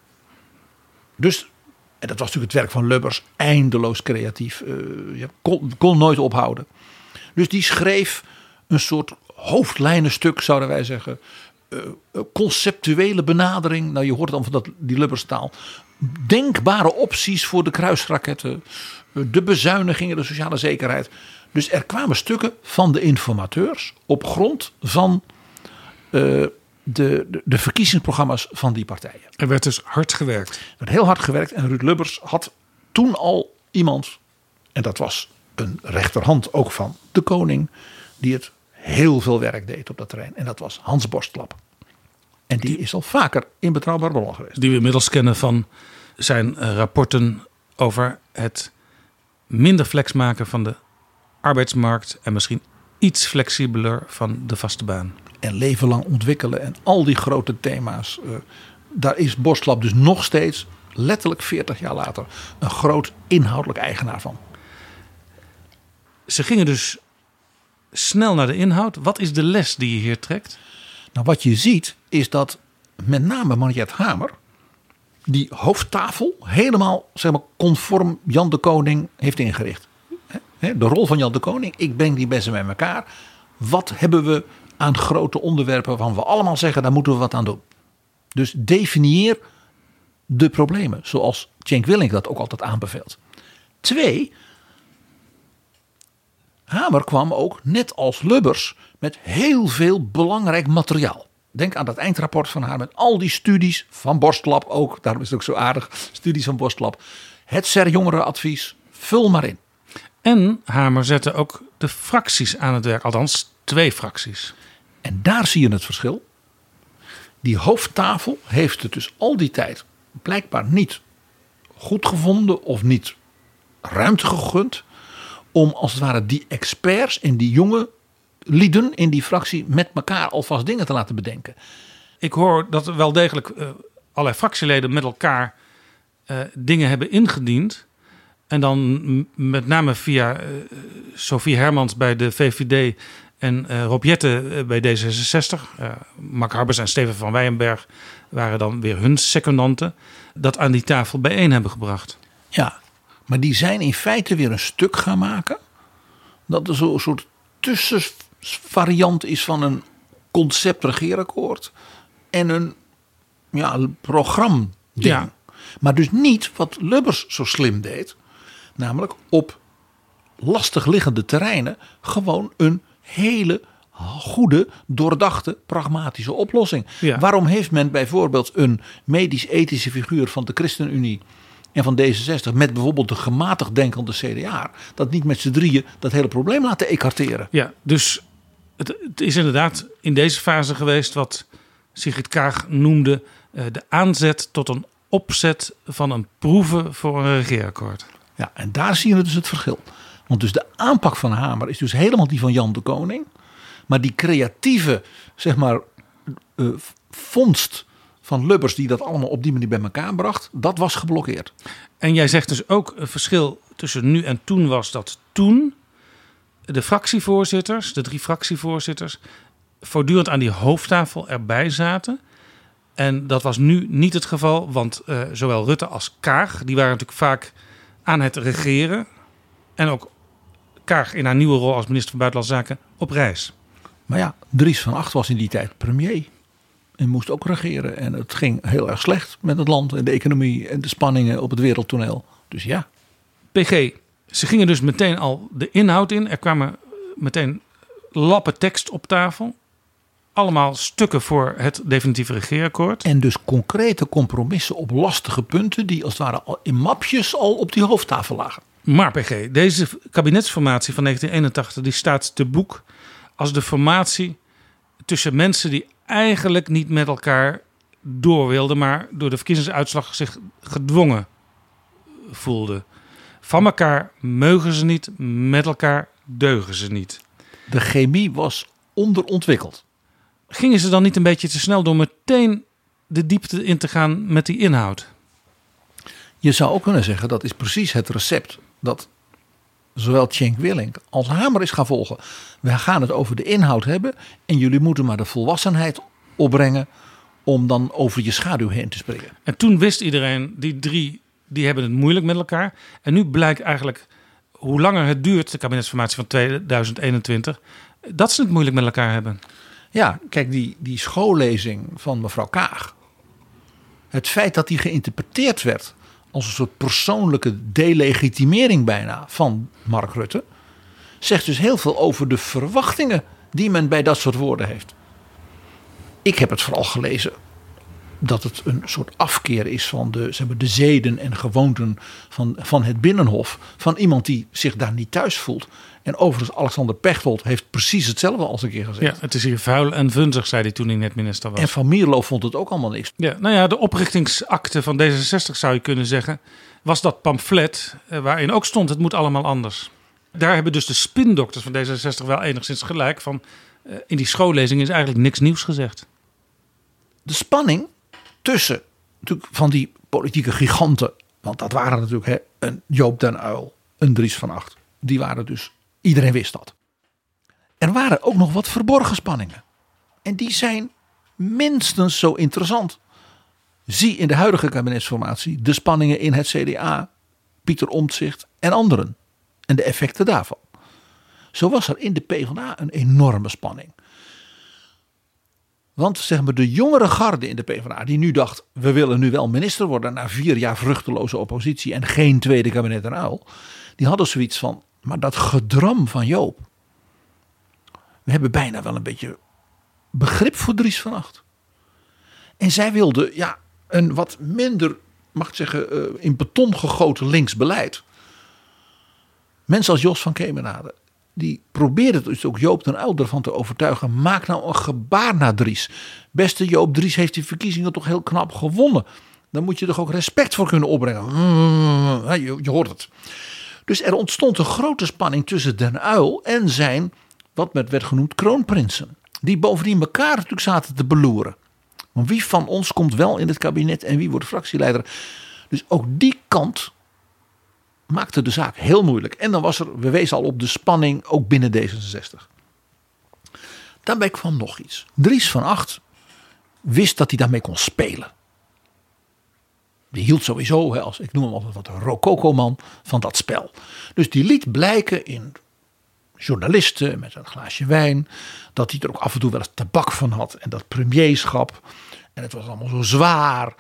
Dus, en dat was natuurlijk het werk van Lubbers, eindeloos creatief. je kon, kon nooit ophouden. Dus die schreef een soort hoofdlijnenstuk, zouden wij zeggen. eh, conceptuele benadering. Nou, je hoort dan van dat, die Lubberstaal. Denkbare opties voor de kruisraketten. eh, De bezuinigingen, de sociale zekerheid. Dus er kwamen stukken van de informateurs op grond van de, de, de verkiezingsprogramma's van die partijen. Er werd dus hard gewerkt. Er werd heel hard gewerkt en Ruud Lubbers had toen al iemand, en dat was een rechterhand ook van de koning, die het heel veel werk deed op dat terrein. En dat was Hans Borstlap. En die is al vaker in betrouwbaar bron geweest. Die we inmiddels kennen van zijn eh, rapporten over het minder flex maken van de arbeidsmarkt. En misschien iets flexibeler van de vaste baan. En leven lang ontwikkelen en al die grote thema's. eh, daar is Borstlap dus nog steeds, letterlijk 40 jaar later, een groot inhoudelijk eigenaar van. Ze gingen dus snel naar de inhoud. Wat is de les die je hier trekt? Nou, wat je ziet is dat met name Mariette Hamer die hoofdtafel helemaal zeg maar, conform Jan de Koning heeft ingericht. De rol van Jan de Koning, ik breng die mensen bij elkaar. Wat hebben we aan grote onderwerpen waarvan we allemaal zeggen, daar moeten we wat aan doen. Dus definieer de problemen, zoals Cenk Willink dat ook altijd aanbeveelt. Twee, Hamer kwam ook, net als Lubbers, met heel veel belangrijk materiaal. Denk aan dat eindrapport van haar met al die studies van Borstlab ook. Daarom is het ook zo aardig, studies van Borstlab. Het SER jongerenadvies, vul maar in. En Hamer zette ook de fracties aan het werk. Althans, twee fracties. En daar zie je het verschil. Die hoofdtafel heeft het dus al die tijd blijkbaar niet goed gevonden of niet ruimte gegund om als het ware die experts en die jonge lieden in die fractie met elkaar alvast dingen te laten bedenken. Ik hoor dat er wel degelijk eh, allerlei fractieleden met elkaar eh, dingen hebben ingediend. En dan met name via eh, Sofie Hermans bij de VVD en eh Rob Jette eh, bij D66. eh Mark Harbers en Steven van Weyenberg waren dan weer hun secondanten. Dat aan die tafel bijeen hebben gebracht. Ja, maar die zijn in feite weer een stuk gaan maken. Dat er zo'n soort tussenvariant is van een concept regeerakkoord en een ja, programma. Ja. Maar dus niet wat Lubbers zo slim deed. Namelijk op lastig liggende terreinen gewoon een hele goede, doordachte, pragmatische oplossing. Ja. Waarom heeft men bijvoorbeeld een medisch-ethische figuur van de ChristenUnie en van D66 met bijvoorbeeld de gematigd denkende CDA dat niet met z'n drieën dat hele probleem laten ecarteren? Ja, dus het, het is inderdaad in deze fase geweest wat Sigrid Kaag noemde eh, de aanzet tot een opzet van een proeven voor een regeerakkoord. Ja, en daar zie je dus het verschil. Want dus de aanpak van Hamer is dus helemaal die van Jan de Koning. Maar die creatieve, zeg maar, eh, vondst van Lubbers die dat allemaal op die manier bij elkaar bracht, dat was geblokkeerd. En jij zegt dus ook een verschil tussen nu en toen was dat toen de fractievoorzitters, de drie fractievoorzitters, voortdurend aan die hoofdtafel erbij zaten. En dat was nu niet het geval, want eh, zowel Rutte als Kaag, die waren natuurlijk vaak aan het regeren. En ook Kaag in haar nieuwe rol als minister van Buitenlandse Zaken op reis. Maar ja, Dries van Acht was in die tijd premier. En moest ook regeren. En het ging heel erg slecht met het land en de economie en de spanningen op het wereldtoneel. Dus ja. PG, ze gingen dus meteen al de inhoud in. Er kwamen meteen lappen tekst op tafel. Allemaal stukken voor het definitieve regeerakkoord. En dus concrete compromissen op lastige punten die als het ware al in mapjes al op die hoofdtafel lagen. Maar PG, deze kabinetsformatie van 1981 die staat te boek als de formatie tussen mensen die eigenlijk niet met elkaar door wilden, maar door de verkiezingsuitslag zich gedwongen voelden. Van elkaar meugen ze niet, met elkaar deugen ze niet. De chemie was onderontwikkeld. Gingen ze dan niet een beetje te snel door meteen de diepte in te gaan met die inhoud? Je zou ook kunnen zeggen dat is precies het recept dat zowel Cenk Willink als Hamer is gaan volgen. We gaan het over de inhoud hebben en jullie moeten maar de volwassenheid opbrengen om dan over je schaduw heen te springen. En toen wist iedereen, die drie, die hebben het moeilijk met elkaar. En nu blijkt eigenlijk, hoe langer het duurt, de kabinetsformatie van 2021, dat ze het moeilijk met elkaar hebben. Ja, kijk, die, die schoollezing van mevrouw Kaag. Het feit dat die geïnterpreteerd werd als een soort persoonlijke delegitimering bijna van Mark Rutte. Zegt dus heel veel over de verwachtingen die men bij dat soort woorden heeft. Ik heb het vooral gelezen dat het een soort afkeer is van de, zeg maar, de zeden en gewoonten van, van het Binnenhof. Van iemand die zich daar niet thuis voelt. En overigens, Alexander Pechtold heeft precies hetzelfde als een keer gezegd. Ja, het is hier vuil en vunzig, zei hij toen hij net minister was. En Van Mierlo vond het ook allemaal niks. Ja, nou ja, de oprichtingsakte van D66 zou je kunnen zeggen, was dat pamflet eh, waarin ook stond het moet allemaal anders. Daar hebben dus de spindokters van D66 wel enigszins gelijk van eh, in die schoollezing is eigenlijk niks nieuws gezegd. De spanning tussen natuurlijk van die politieke giganten, want dat waren natuurlijk hè, een Joop den Uil, een Dries van Acht. Die waren dus, iedereen wist dat. Er waren ook nog wat verborgen spanningen. En die zijn minstens zo interessant. Zie in de huidige kabinetsformatie de spanningen in het CDA, Pieter Omtzigt en anderen. En de effecten daarvan. Zo was er in de PvdA een enorme spanning. Want zeg maar de jongere garde in de PvdA die nu dacht... we willen nu wel minister worden na vier jaar vruchteloze oppositie... en geen tweede kabinet en uil. Die hadden zoiets van, maar dat gedram van Joop... we hebben bijna wel een beetje begrip voor Dries van Acht. En zij wilden ja, een wat minder, mag ik zeggen, eh, in beton gegoten links beleid. Mensen als Jos van Kemenade, die probeerden dus ook Joop den Uyl ervan te overtuigen. Maak nou een gebaar naar Dries. Beste Joop, Dries heeft die verkiezingen toch heel knap gewonnen. Dan moet je er ook respect voor kunnen opbrengen. Je, je hoort het. Dus er ontstond een grote spanning tussen den Uyl en zijn, wat met werd genoemd, kroonprinsen. Die bovendien elkaar natuurlijk zaten te beloeren. Want wie van ons komt wel in het kabinet en wie wordt fractieleider? Dus ook die kant maakte de zaak heel moeilijk. En dan was er, we wezen al op de spanning ook binnen D66. Daarbij kwam nog iets. Dries van Acht wist dat hij daarmee kon spelen. Die hield sowieso, als, ik noem hem altijd wat een rococo-man, van dat spel. Dus die liet blijken in journalisten met een glaasje wijn. Dat hij er ook af en toe wel eens tabak van had. En dat premierschap. En het was allemaal zo zwaar.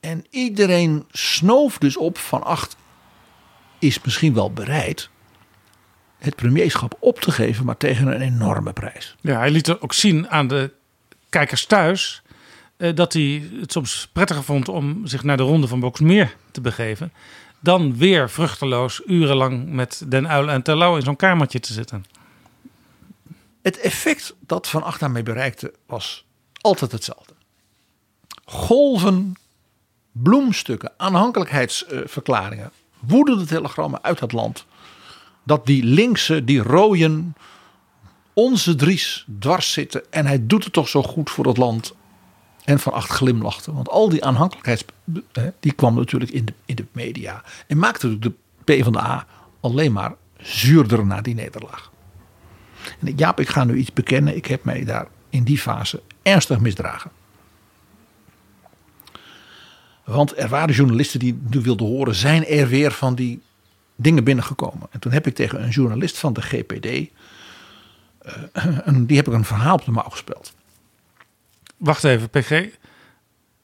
En iedereen snoof dus op van acht is misschien wel bereid het premierschap op te geven, maar tegen een enorme prijs. Ja, hij liet er ook zien aan de kijkers thuis dat hij het soms prettiger vond om zich naar de ronde van Boksmeer te begeven. Dan weer vruchteloos urenlang met Den Uil en Terlouw in zo'n kamertje te zitten. Het effect dat Van Acht daarmee bereikte was altijd hetzelfde. Golven bloemstukken, aanhankelijkheidsverklaringen, woedende telegrammen uit het land. Dat die linkse, die rooien, onze Dries dwars zitten. En hij doet het toch zo goed voor het land. Van acht glimlachte. Want al die aanhankelijkheids, die kwam natuurlijk in de, in de media. En maakte de PvdA alleen maar zuurder na die nederlaag. En Jaap, ik ga nu iets bekennen. Ik heb mij daar in die fase ernstig misdragen. Want er waren journalisten die nu wilden horen, zijn er weer van die dingen binnengekomen. En toen heb ik tegen een journalist van de GPD, een, die heb ik een verhaal op de mouw gespeeld. Wacht even, PG.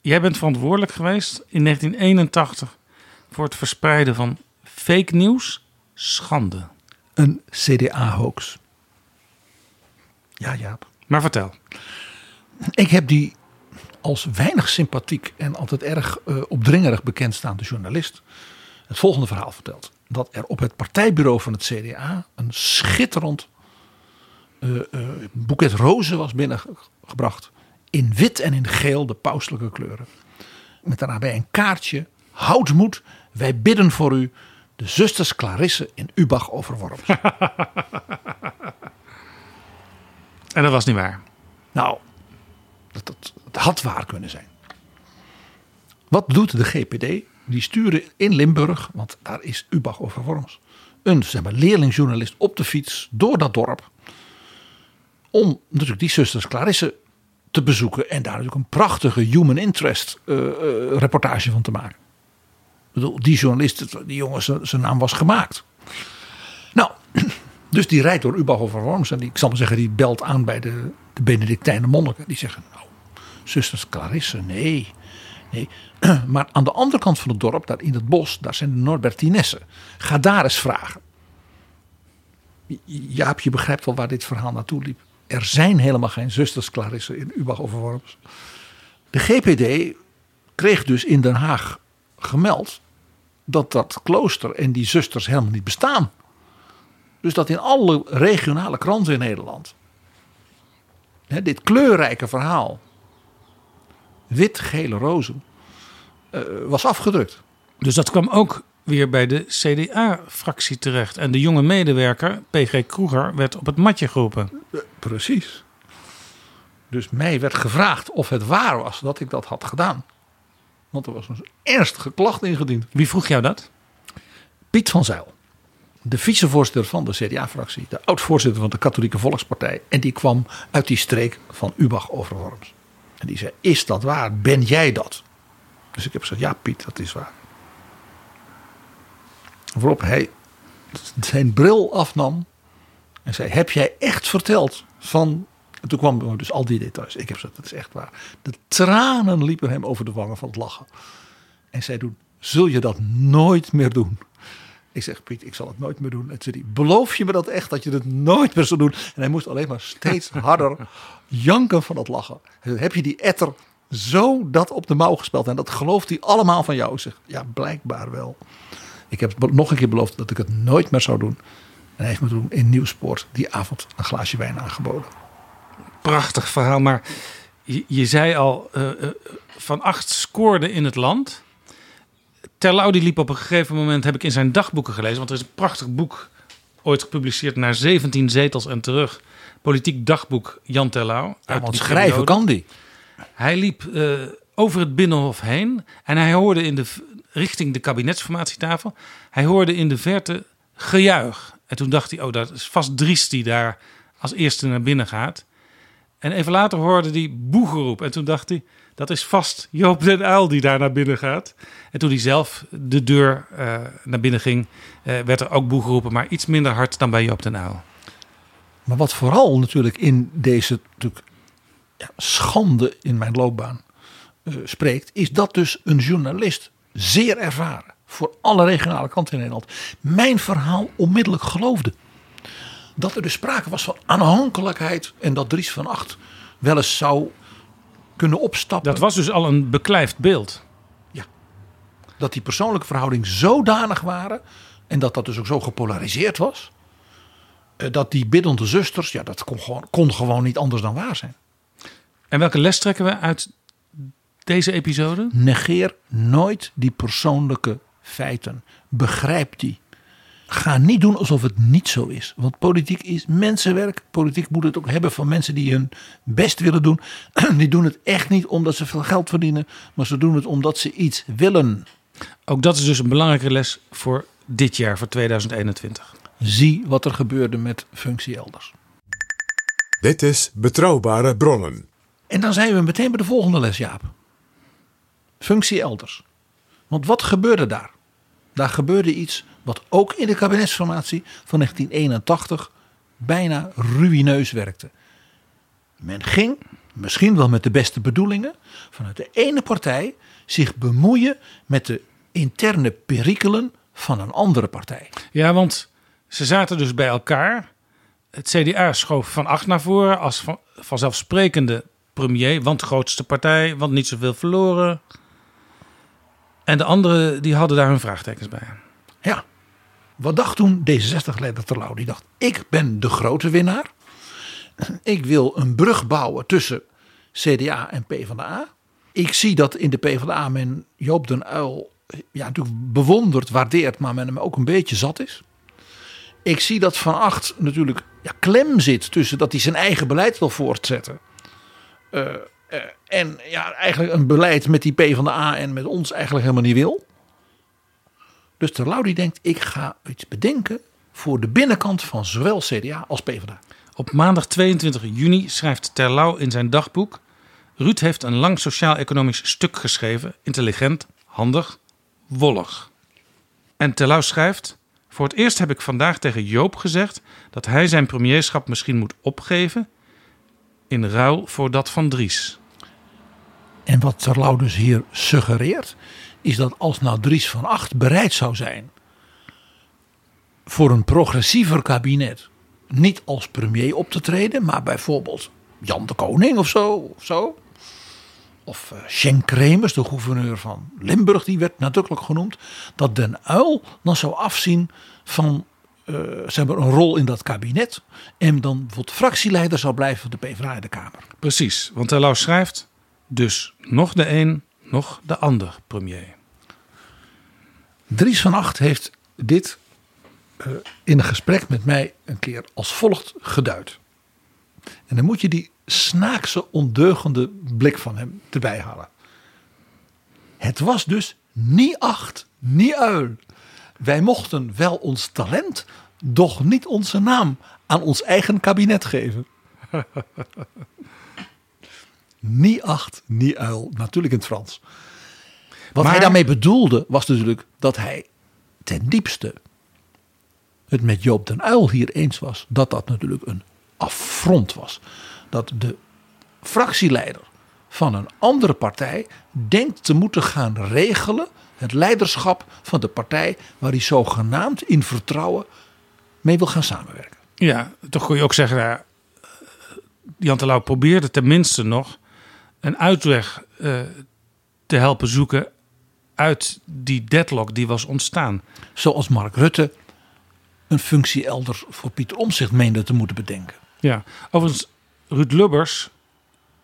Jij bent verantwoordelijk geweest in 1981 voor het verspreiden van fake nieuws. Schande. Een CDA-hoax. Ja, Jaap. Maar vertel. Ik heb die als weinig sympathiek en altijd erg uh, opdringerig bekendstaande journalist het volgende verhaal verteld. Dat er op het partijbureau van het CDA een schitterend uh, uh, boeket rozen was binnengebracht. In wit en in geel, de pauselijke kleuren. Met daarbij een kaartje. houd moed, wij bidden voor u, de zusters Clarisse in Ubach overworpen. En dat was niet waar. Nou, dat, dat, dat had waar kunnen zijn. Wat doet de GPD? Die sturen in Limburg, want daar is Ubach over Worms, een zeg maar, leerlingjournalist op de fiets door dat dorp. Om natuurlijk die zusters Clarisse te bezoeken en daar natuurlijk een prachtige human interest eh, eh, reportage van te maken. Ik bedoel, die journalist, die jongen, zijn naam was gemaakt. Nou, dus die rijdt door Ubach over Worms en die, ik zal maar zeggen, die belt aan bij de, de Benedictijnen monniken. Die zeggen, nou, zusters Clarisse, nee, nee. Maar aan de andere kant van het dorp, daar in het bos, daar zijn de Norbertinessen. Ga daar eens vragen. Jaap, je begrijpt wel waar dit verhaal naartoe liep. Er zijn helemaal geen zusters Clarisse in Ubach over Worms. De GPD kreeg dus in Den Haag gemeld dat dat klooster en die zusters helemaal niet bestaan. Dus dat in alle regionale kranten in Nederland hè, dit kleurrijke verhaal, wit-gele rozen, eh, was afgedrukt. Dus dat kwam ook weer bij de CDA-fractie terecht. En de jonge medewerker, PG Kroeger, werd op het matje geroepen. Eh, precies. Dus mij werd gevraagd of het waar was dat ik dat had gedaan. Want er was een ernstige klacht ingediend. Wie vroeg jou dat? Piet van Zijl. De vicevoorzitter van de CDA-fractie. De oud-voorzitter van de Katholieke Volkspartij. En die kwam uit die streek van Ubach over Worms. En die zei, is dat waar? Ben jij dat? Dus ik heb gezegd, ja Piet, dat is waar. Waarop hij zijn bril afnam. En zei, heb jij echt verteld van... En toen kwam dus al die details. Ik heb dat is echt waar. De tranen liepen hem over de wangen van het lachen. En zei toen, zul je dat nooit meer doen? Ik zeg, Piet, ik zal het nooit meer doen. En zei hij, beloof je me dat echt, dat je het nooit meer zal doen? En hij moest alleen maar steeds harder janken van het lachen. Hij zei, heb je die etter zo dat op de mouw gespeld? En dat gelooft hij allemaal van jou? Ik zeg, ja, blijkbaar wel. Ik heb nog een keer beloofd dat ik het nooit meer zou doen. En hij heeft me toen in Nieuwsport die avond een glaasje wijn aangeboden. Prachtig verhaal, maar je, je zei al, uh, uh, Van Acht scoorde in het land. Terlouw die liep op een gegeven moment, heb ik in zijn dagboeken gelezen. Want er is een prachtig boek ooit gepubliceerd naar 17 zetels en terug. Politiek dagboek Jan Terlouw. Ja, want schrijven kan die. Hij liep uh, over het Binnenhof heen en hij hoorde in de, richting de kabinetsformatietafel. Hij hoorde in de verte gejuich. En toen dacht hij, oh dat is vast Dries die daar als eerste naar binnen gaat. En even later hoorde hij boegeroep. En toen dacht hij, dat is vast Joop den Uil die daar naar binnen gaat. En toen hij zelf de deur uh, naar binnen ging, uh, werd er ook boe geroepen, maar iets minder hard dan bij Joop den Uil. Maar wat vooral natuurlijk in deze natuurlijk, ja, schande in mijn loopbaan uh, spreekt, is dat dus een journalist zeer ervaren voor alle regionale kanten in Nederland mijn verhaal onmiddellijk geloofde. Dat er dus sprake was van aanhankelijkheid en dat Dries van Acht wel eens zou kunnen opstappen. Dat was dus al een beklijfd beeld. Ja. Dat die persoonlijke verhouding zodanig waren en dat dat dus ook zo gepolariseerd was. Dat die biddende zusters, ja, dat kon gewoon, kon gewoon niet anders dan waar zijn. En welke les trekken we uit deze episode? Negeer nooit die persoonlijke feiten. Begrijp die. Ga niet doen alsof het niet zo is. Want politiek is mensenwerk. Politiek moet het ook hebben van mensen die hun best willen doen. Die doen het echt niet omdat ze veel geld verdienen. Maar ze doen het omdat ze iets willen. Ook dat is dus een belangrijke les voor dit jaar, voor 2021. Zie wat er gebeurde met functie elders. Dit is Betrouwbare Bronnen. En dan zijn we meteen bij de volgende les, Jaap. Functie elders. Want wat gebeurde daar? Daar gebeurde iets wat ook in de kabinetsformatie van 1981 bijna ruïneus werkte. Men ging, misschien wel met de beste bedoelingen, vanuit de ene partij zich bemoeien met de interne perikelen van een andere partij. Ja, want ze zaten dus bij elkaar. Het CDA schoof van acht naar voren als van, vanzelfsprekende premier, want grootste partij, want niet zoveel verloren. En de anderen die hadden daar hun vraagtekens bij. Ja. Wat dacht toen D66-leider Terlouw? Die dacht, ik ben de grote winnaar. Ik wil een brug bouwen tussen CDA en PvdA. Ik zie dat in de PvdA men Joop den Uil ja, natuurlijk bewondert, waardeert, maar men hem ook een beetje zat is. Ik zie dat Van Acht natuurlijk ja, klem zit tussen dat hij zijn eigen beleid wil voortzetten. Eh, en ja, eigenlijk een beleid met die P van de A en met ons eigenlijk helemaal niet wil. Dus Terlouw die denkt, ik ga iets bedenken voor de binnenkant van zowel CDA als PvdA. Op maandag 22 juni schrijft Terlouw in zijn dagboek... Ruud heeft een lang sociaal-economisch stuk geschreven. Intelligent, handig, wollig. En Terlouw schrijft... Voor het eerst heb ik vandaag tegen Joop gezegd... dat hij zijn premierschap misschien moet opgeven... in ruil voor dat van Dries. En wat Terlouw dus hier suggereert... is dat als nou Dries van Acht bereid zou zijn... voor een progressiever kabinet... niet als premier op te treden... maar bijvoorbeeld Jan de Koning of zo... Of zo of uh, Schenk Kremers, de gouverneur van Limburg, die werd nadrukkelijk genoemd, dat Den Uil dan zou afzien van uh, ze hebben een rol in dat kabinet en dan bijvoorbeeld fractieleider zou blijven van de PvdA in de Kamer. Precies, want Terlouw schrijft dus nog de een, nog de ander premier. Dries van Acht heeft dit uh, in een gesprek met mij een keer als volgt geduid. En dan moet je die snaakse, ondeugende blik van hem erbij halen. Het was dus niet acht, niet uil. Wij mochten wel ons talent, doch niet onze naam aan ons eigen kabinet geven. niet acht, niet uil. Natuurlijk in het Frans. Wat Maar- hij daarmee bedoelde was natuurlijk dat hij ten diepste het met Joop den Uil hier eens was. Dat dat natuurlijk een affront was. Dat de fractieleider van een andere partij denkt te moeten gaan regelen het leiderschap van de partij waar hij zogenaamd in vertrouwen mee wil gaan samenwerken. Ja, toch kun je ook zeggen, ja, Jan Terlouw probeerde tenminste nog een uitweg eh, te helpen zoeken uit die deadlock die was ontstaan. Zoals Mark Rutte een functie elders voor Pieter Omzicht meende te moeten bedenken. Ja, overigens, Ruud Lubbers,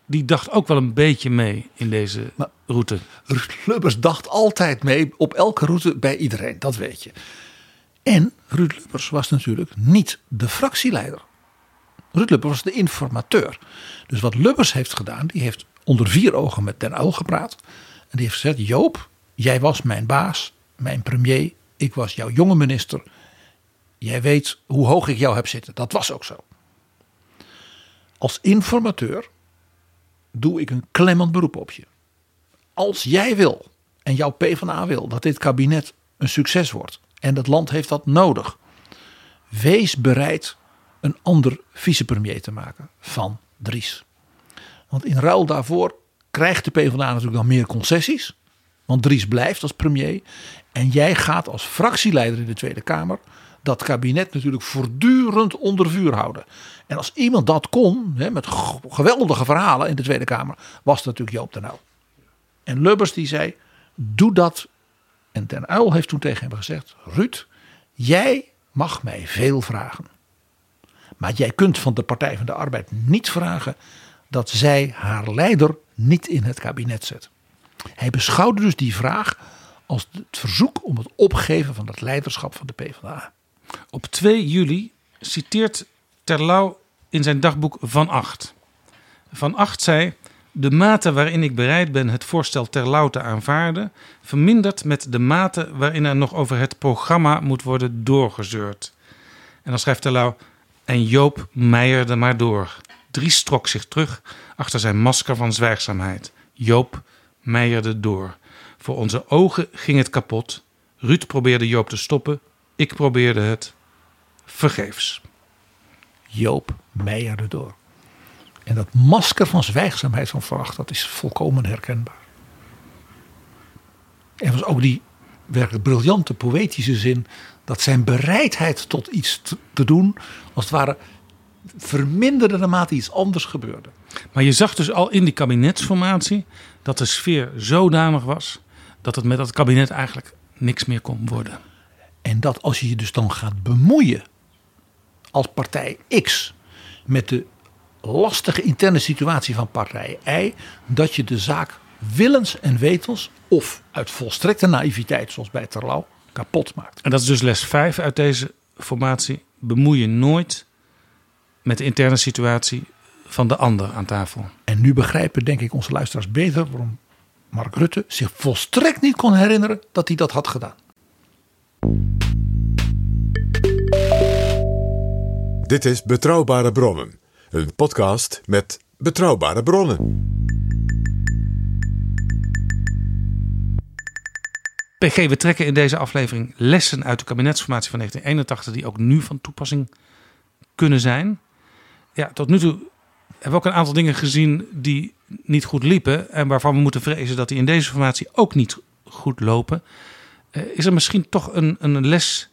die dacht ook wel een beetje mee in deze route. Ruud Lubbers dacht altijd mee op elke route bij iedereen, dat weet je. En Ruud Lubbers was natuurlijk niet de fractieleider. Ruud Lubbers was de informateur. Dus wat Lubbers heeft gedaan, die heeft onder vier ogen met Den Uyl gepraat. En die heeft gezegd, Joop, jij was mijn baas, mijn premier. Ik was jouw jonge minister. Jij weet hoe hoog ik jou heb zitten. Dat was ook zo. Als informateur doe ik een klemmend beroep op je. Als jij wil en jouw PvdA wil dat dit kabinet een succes wordt en het land heeft dat nodig, wees bereid een ander vicepremier te maken van Dries. Want in ruil daarvoor krijgt de PvdA natuurlijk dan meer concessies. Want Dries blijft als premier. En jij gaat als fractieleider in de Tweede Kamer dat kabinet natuurlijk voortdurend onder vuur houden. En als iemand dat kon, hè, met geweldige verhalen in de Tweede Kamer, was het natuurlijk Joop den Uyl. En Lubbers die zei, doe dat. En den Uyl heeft toen tegen hem gezegd, Ruud, jij mag mij veel vragen. Maar jij kunt van de Partij van de Arbeid niet vragen dat zij haar leider niet in het kabinet zet. Hij beschouwde dus die vraag als het verzoek om het opgeven van het leiderschap van de PvdA. Op 2 juli citeert Terlouw in zijn dagboek Van Acht. Van Acht zei: De mate waarin ik bereid ben het voorstel Terlouw te aanvaarden, vermindert met de mate waarin er nog over het programma moet worden doorgezeurd. En dan schrijft Terlouw: En Joop meijerde maar door. Dries trok zich terug achter zijn masker van zwijgzaamheid. Joop meijerde door. Voor onze ogen ging het kapot. Ruud probeerde Joop te stoppen. Ik probeerde het. Vergeefs. Joop meijerde door. En dat masker van zwijgzaamheid van Veracht, dat is volkomen herkenbaar. Er was ook die werkelijk briljante poëtische zin dat zijn bereidheid tot iets te doen, als het ware, verminderde naarmate iets anders gebeurde. Maar je zag dus al in die kabinetsformatie dat de sfeer zodanig was dat het met dat kabinet eigenlijk niks meer kon worden. En dat als je je dus dan gaat bemoeien als partij X met de lastige interne situatie van partij Y, dat je de zaak willens en wetens of uit volstrekte naïviteit, zoals bij Terlouw, kapot maakt. En dat is dus les 5 uit deze formatie. Bemoei je nooit met de interne situatie van de ander aan tafel. En nu begrijpen, denk ik, onze luisteraars beter waarom Mark Rutte zich volstrekt niet kon herinneren dat hij dat had gedaan. Dit is Betrouwbare Bronnen, een podcast met betrouwbare bronnen. PG, we trekken in deze aflevering lessen uit de kabinetsformatie van 1981 die ook nu van toepassing kunnen zijn. Ja, tot nu toe hebben we ook een aantal dingen gezien die niet goed liepen en waarvan we moeten vrezen dat die in deze formatie ook niet goed lopen. Uh, is er misschien toch een, een les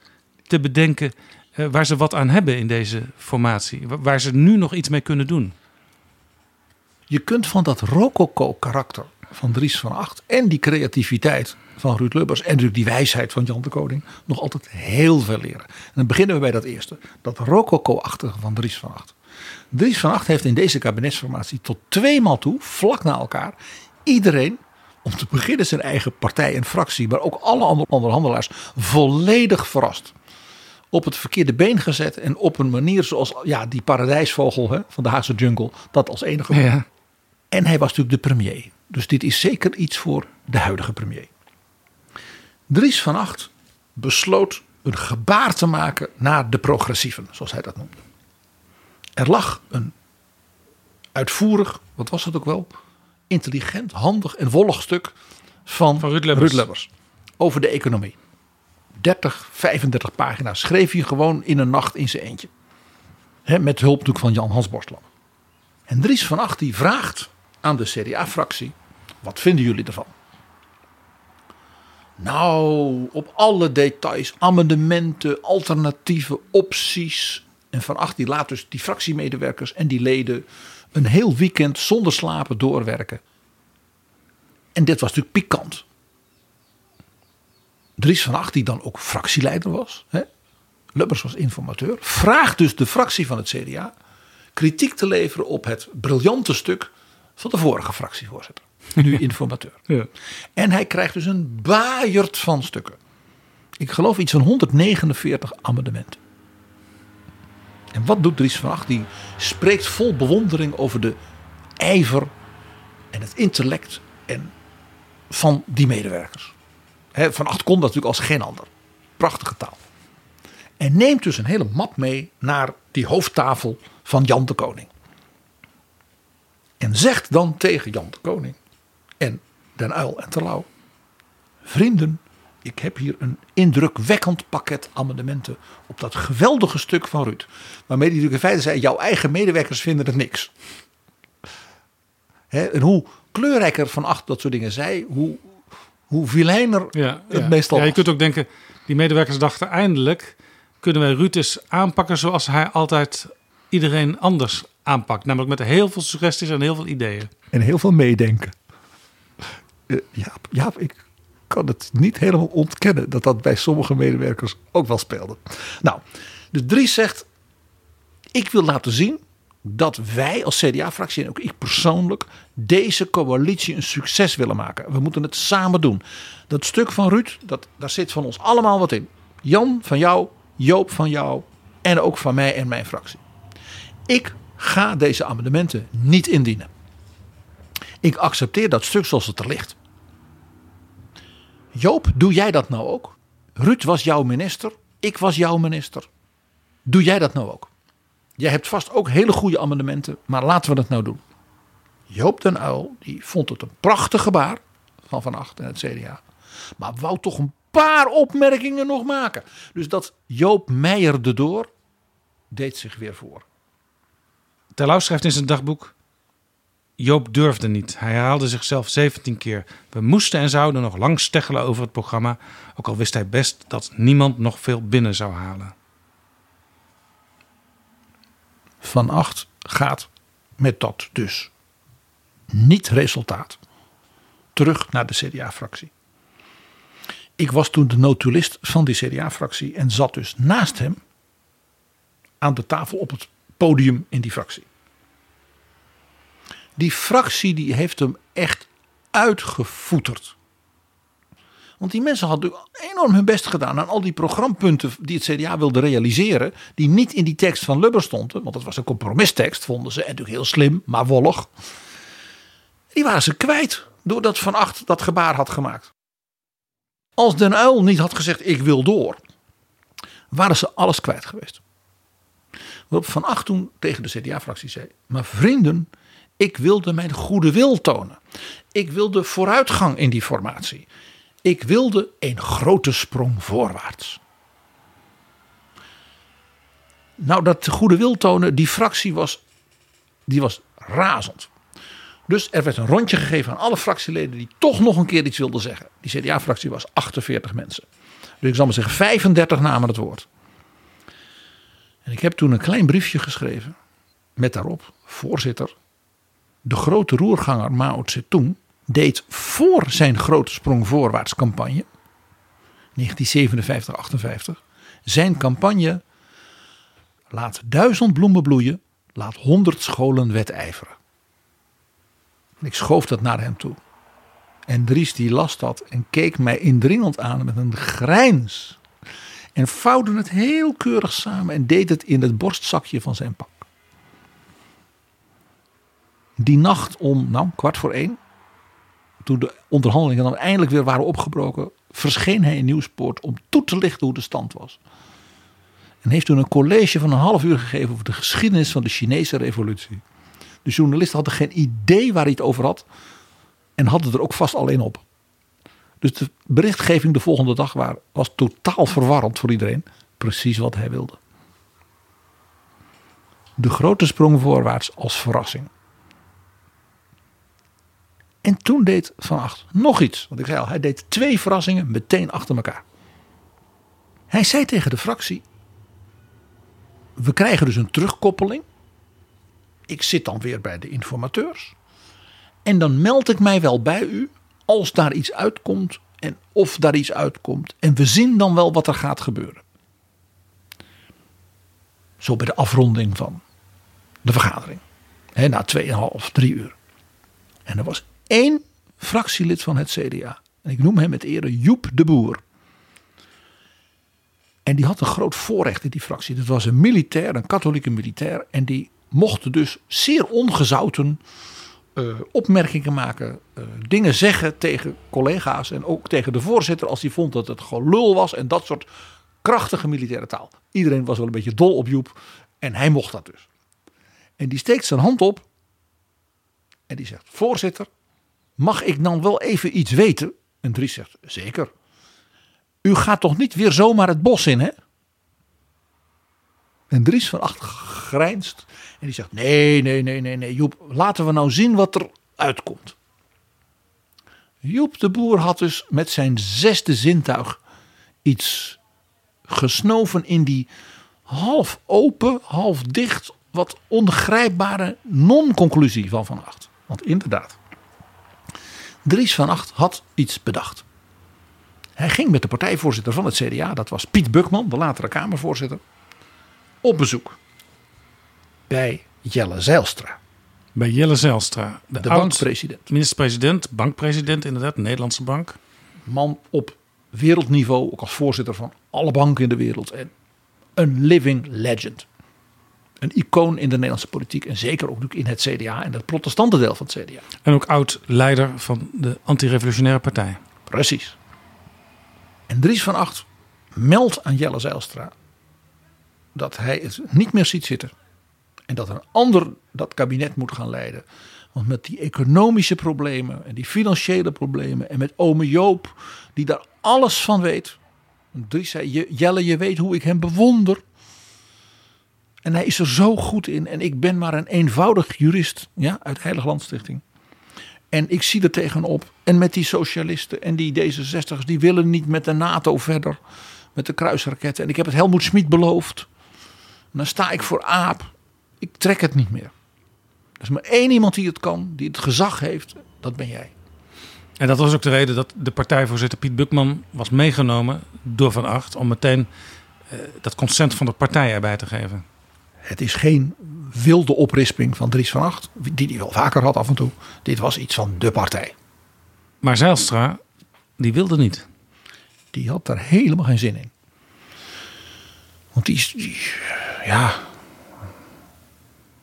te bedenken uh, waar ze wat aan hebben in deze formatie, waar ze nu nog iets mee kunnen doen? Je kunt van dat rococo karakter van Dries van Acht en die creativiteit van Ruud Lubbers en natuurlijk die wijsheid van Jan de Koning nog altijd heel veel leren. En dan beginnen we bij dat eerste, dat rococo-achtige van Dries van Acht. Dries van Acht heeft in deze kabinetsformatie tot tweemaal toe, vlak na elkaar, iedereen, om te beginnen zijn eigen partij en fractie, maar ook alle andere onderhandelaars, volledig verrast. Op het verkeerde been gezet en op een manier zoals ja, die paradijsvogel hè, van de Haagse jungle dat als enige. Ja. En hij was natuurlijk de premier. Dus dit is zeker iets voor de huidige premier. Dries van Acht besloot een gebaar te maken naar de progressieven, zoals hij dat noemde. Er lag een uitvoerig, wat was het ook wel, intelligent, handig en wollig stuk van, van Ruud Lubbers. Ruud Lubbers over de economie. 30, 35 pagina's schreef hij gewoon in een nacht in zijn eentje. He, met hulp natuurlijk van Jan Hans Borstlam. En Dries van Acht die vraagt aan de CDA-fractie: wat vinden jullie ervan? Nou, op alle details, amendementen, alternatieve opties. En Van Acht die laat dus die fractiemedewerkers en die leden een heel weekend zonder slapen doorwerken. En dit was natuurlijk pikant. Dries van Acht, die dan ook fractieleider was. Hè? Lubbers was informateur. Vraagt dus de fractie van het CDA kritiek te leveren op het briljante stuk van de vorige fractievoorzitter. Nu informateur. Ja. En hij krijgt dus een baaierd van stukken. Ik geloof iets van 149 amendementen. En wat doet Dries van Acht? Die spreekt vol bewondering over de ijver en het intellect en van die medewerkers. Van Acht kon dat natuurlijk als geen ander. Prachtige taal. En neemt dus een hele map mee naar die hoofdtafel van Jan de Koning. En zegt dan tegen Jan de Koning en Den Uil en Terlouw. Vrienden, ik heb hier een indrukwekkend pakket amendementen op dat geweldige stuk van Ruud. Waarmee hij natuurlijk in feite zei, jouw eigen medewerkers vinden het niks. He, en hoe kleurrijker Van Acht dat soort dingen zei, hoe, hoe vilijner Ja, het ja. meestal ja, je was. kunt ook denken, die medewerkers dachten eindelijk kunnen wij Ruud eens aanpakken zoals hij altijd iedereen anders aanpakt. Namelijk met heel veel suggesties en heel veel ideeën. En heel veel meedenken. Eh, Jaap, Jaap, ik kan het niet helemaal ontkennen dat dat bij sommige medewerkers ook wel speelde. Nou, de Dries zegt: Ik wil laten zien dat wij als CDA-fractie en ook ik persoonlijk deze coalitie een succes willen maken. We moeten het samen doen. Dat stuk van Ruud, dat, daar zit van ons allemaal wat in. Jan van jou, Joop van jou en ook van mij en mijn fractie. Ik ga deze amendementen niet indienen. Ik accepteer dat stuk zoals het er ligt. Joop, doe jij dat nou ook? Ruud was jouw minister, ik was jouw minister. Doe jij dat nou ook? Jij hebt vast ook hele goede amendementen, maar laten we dat nou doen. Joop den Uil, die vond het een prachtig gebaar van Van Acht en het CDA. Maar wou toch een paar opmerkingen nog maken. Dus dat Joop Meijer de Door deed zich weer voor. Terlouw schrijft in zijn dagboek... Joop durfde niet. Hij herhaalde zichzelf 17 keer. We moesten en zouden nog lang steggelen over het programma. Ook al wist hij best dat niemand nog veel binnen zou halen. Van Acht gaat met dat dus niet resultaat terug naar de CDA-fractie. Ik was toen de notulist van die CDA-fractie en zat dus naast hem aan de tafel op het podium in die fractie. Die fractie die heeft hem echt uitgevoeterd. Want die mensen hadden enorm hun best gedaan aan al die programpunten die het CDA wilde realiseren. Die niet in die tekst van Lubber stonden. Want dat was een compromistekst, vonden ze. En natuurlijk heel slim, maar wollig. Die waren ze kwijt doordat Van Acht dat gebaar had gemaakt. Als Den Uil niet had gezegd ik wil door. Waren ze alles kwijt geweest. Waarop Van Acht toen tegen de CDA-fractie zei. Maar vrienden, ik wilde mijn goede wil tonen. Ik wilde vooruitgang in die formatie. Ik wilde een grote sprong voorwaarts. Nou, dat goede wil tonen, die fractie was, die was razend. Dus er werd een rondje gegeven aan alle fractieleden die toch nog een keer iets wilden zeggen. Die CDA-fractie was 48 mensen. Dus ik zal maar zeggen, 35 namen het woord. En ik heb toen een klein briefje geschreven met daarop, voorzitter, de grote roerganger Mao Zedong deed voor zijn grote sprong voorwaarts campagne, 1957-58, zijn campagne laat duizend bloemen bloeien, laat honderd scholen wedijveren. En ik schoof dat naar hem toe. En Dries die las dat en keek mij indringend aan met een grijns. En vouwde het heel keurig samen en deed het in het borstzakje van zijn pak. Die nacht om nou, kwart voor één, toen de onderhandelingen dan eindelijk weer waren opgebroken, verscheen hij in Nieuwspoort om toe te lichten hoe de stand was. En heeft toen een college van een half uur gegeven over de geschiedenis van de Chinese revolutie. De journalisten hadden geen idee waar hij het over had. En hadden er ook vast alleen op. Dus de berichtgeving de volgende dag was totaal verwarrend voor iedereen. Precies wat hij wilde. De grote sprong voorwaarts als verrassing. En toen deed Van Acht nog iets. Want ik zei al, hij deed twee verrassingen meteen achter elkaar. Hij zei tegen de fractie: We krijgen dus een terugkoppeling ik zit dan weer bij de informateurs. En dan meld ik mij wel bij u als daar iets uitkomt en of daar iets uitkomt. En we zien dan wel wat er gaat gebeuren. Zo bij de afronding van de vergadering. He, na 2,5, 3 uur. En er was één fractielid van het CDA. En ik noem hem met ere Joep de Boer. En die had een groot voorrecht in die fractie. Dat was een militair, een katholieke militair. En die mochten dus zeer ongezouten uh, opmerkingen maken, uh, dingen zeggen tegen collega's en ook tegen de voorzitter als hij vond dat het gelul was en dat soort krachtige militaire taal. Iedereen was wel een beetje dol op Joep en hij mocht dat dus. En die steekt zijn hand op en die zegt: Voorzitter, mag ik dan wel even iets weten? En Dries zegt: Zeker. U gaat toch niet weer zomaar het bos in, hè? En Dries van achter grijnst. En die zegt: Nee, nee, nee, nee, nee. Joep, laten we nou zien wat er uitkomt. Joep de Boer had dus met zijn zesde zintuig iets gesnoven in die half open, half dicht, wat ongrijpbare non-conclusie van Van Acht. Want inderdaad, Dries van Acht had iets bedacht. Hij ging met de partijvoorzitter van het CDA, dat was Piet Bukman, de latere Kamervoorzitter, op bezoek bij Jelle Zijlstra. Bij Jelle Zijlstra, de, de bankpresident. Minister-president, bankpresident inderdaad, Nederlandse bank. Man op wereldniveau, ook als voorzitter van alle banken in de wereld. En een living legend. Een icoon in de Nederlandse politiek en zeker ook in het CDA en het protestante deel van het CDA. En ook oud-leider van de antirevolutionaire partij. Precies. En Dries van Acht meldt aan Jelle Zijlstra dat hij het niet meer ziet zitten. En dat een ander dat kabinet moet gaan leiden. Want met die economische problemen en die financiële problemen. En met ome Joop, die daar alles van weet. Dries zei: Jelle, je weet hoe ik hem bewonder. En hij is er zo goed in. En ik ben maar een eenvoudig jurist ja, uit Heilig Landstichting. En ik zie er tegenop. En met die socialisten en die D66'ers, die willen niet met de NATO verder. Met de kruisraketten. En ik heb het Helmoet Schmid beloofd. dan sta ik voor aap. Ik trek het niet meer. Er is maar één iemand die het kan, die het gezag heeft. Dat ben jij. En dat was ook de reden dat de partijvoorzitter Piet Bukman was meegenomen door Van Acht. Om meteen uh, dat consent van de partij erbij te geven. Het is geen wilde oprisping van Dries van Acht. Die hij wel vaker had af en toe. Dit was iets van de partij. Maar Zijlstra, die wilde niet. Die had daar helemaal geen zin in. Want die, is- die, ja,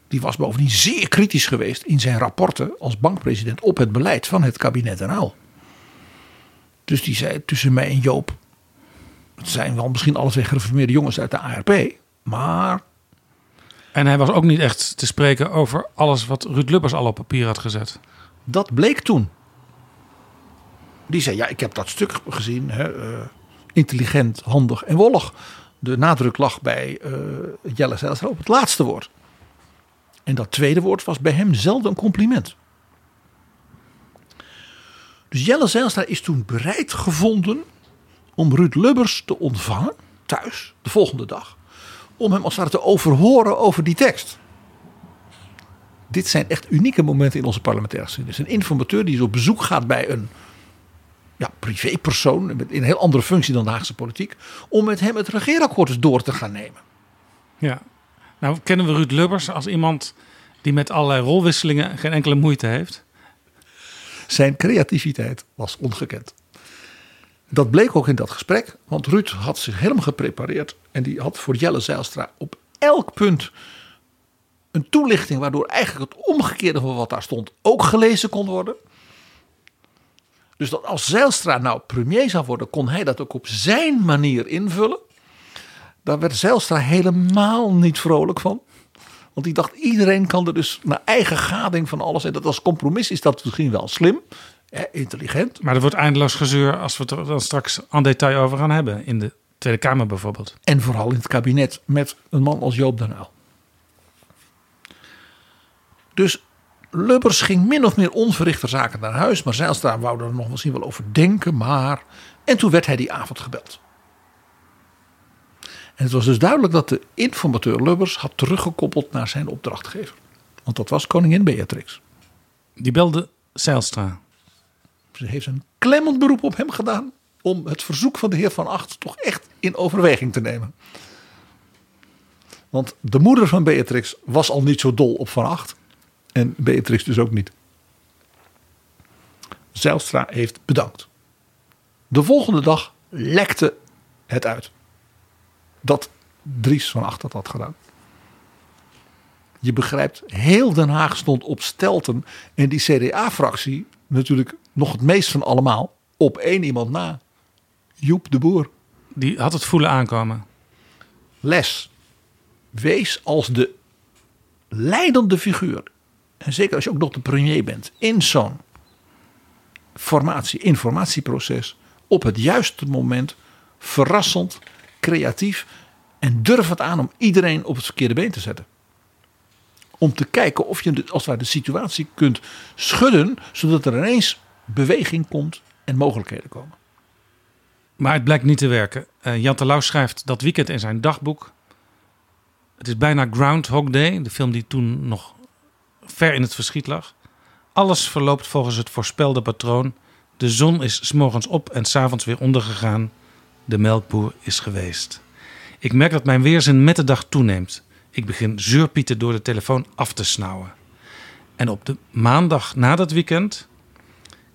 die was bovendien zeer kritisch geweest in zijn rapporten als bankpresident op het beleid van het kabinet Den Uyl. Dus die zei tussen mij en Joop, het zijn wel misschien alle twee gereformeerde jongens uit de ARP, maar En hij was ook niet echt te spreken over alles wat Ruud Lubbers al op papier had gezet. dat bleek toen. Die zei, ja, ik heb dat stuk gezien, hè, eh, intelligent, handig en wollig. De nadruk lag bij eh, Jelle Zijlstra op het laatste woord. En dat tweede woord was bij hem zelden een compliment. Dus Jelle Zijlstra is toen bereid gevonden om Ruud Lubbers te ontvangen, thuis, de volgende dag. Om hem als het ware te overhoren over die tekst. Dit zijn echt unieke momenten in onze parlementaire geschiedenis. Een informateur die op bezoek gaat bij een ja, privépersoon in een heel andere functie dan de Haagse politiek. Om met hem het regeerakkoord door te gaan nemen. Ja. Nou kennen we Ruud Lubbers als iemand die met allerlei rolwisselingen geen enkele moeite heeft. Zijn creativiteit was ongekend. Dat bleek ook in dat gesprek, want Ruud had zich helemaal geprepareerd. En die had voor Jelle Zijlstra op elk punt een toelichting. waardoor eigenlijk het omgekeerde van wat daar stond ook gelezen kon worden. Dus dat als Zijlstra nou premier zou worden, kon hij dat ook op zijn manier invullen. Daar werd Zijlstra helemaal niet vrolijk van. Want die dacht, iedereen kan er dus naar eigen gading van alles. En dat als compromis is dat misschien wel slim, intelligent. Maar er wordt eindeloos gezeur als we het er dan straks aan detail over gaan hebben. In de Tweede Kamer bijvoorbeeld. En vooral in het kabinet met een man als Joop den Uyl. Dus Lubbers ging min of meer onverrichter zaken naar huis. Maar Zijlstra wou er nog misschien wel over denken. Maar... En toen werd hij die avond gebeld. En het was dus duidelijk dat de informateur Lubbers had teruggekoppeld naar zijn opdrachtgever. Want dat was koningin Beatrix. Die belde Zijlstra. Heeft een klemmend beroep op hem gedaan om het verzoek van de heer Van Acht toch echt in overweging te nemen. Want de moeder van Beatrix was al niet zo dol op Van Acht. En Beatrix dus ook niet. Zijlstra heeft bedankt. De volgende dag lekte het uit. Dat Dries van Acht dat had gedaan. Je begrijpt, heel Den Haag stond op stelten. En die CDA-fractie, natuurlijk nog het meest van allemaal, op één iemand na. Joep de Boer. Die had het voelen aankomen. Les. Wees als de leidende figuur. En zeker als je ook nog de premier bent. In zo'n formatie, informatieproces. Op het juiste moment. Verrassend, creatief. En durf het aan om iedereen op het verkeerde been te zetten. Om te kijken of je als het ware de situatie kunt schudden. Zodat er ineens beweging komt en mogelijkheden komen. Maar het blijkt niet te werken. Eh, Jan Terlouw schrijft dat weekend in zijn dagboek. Het is bijna Groundhog Day, de film die toen nog ver in het verschiet lag. Alles verloopt volgens het voorspelde patroon. De zon is 's morgens op en 's avonds weer ondergegaan. De melkboer is geweest. Ik merk dat mijn weerzin met de dag toeneemt. Ik begin zeurpieten door de telefoon af te snauwen. En op de maandag na dat weekend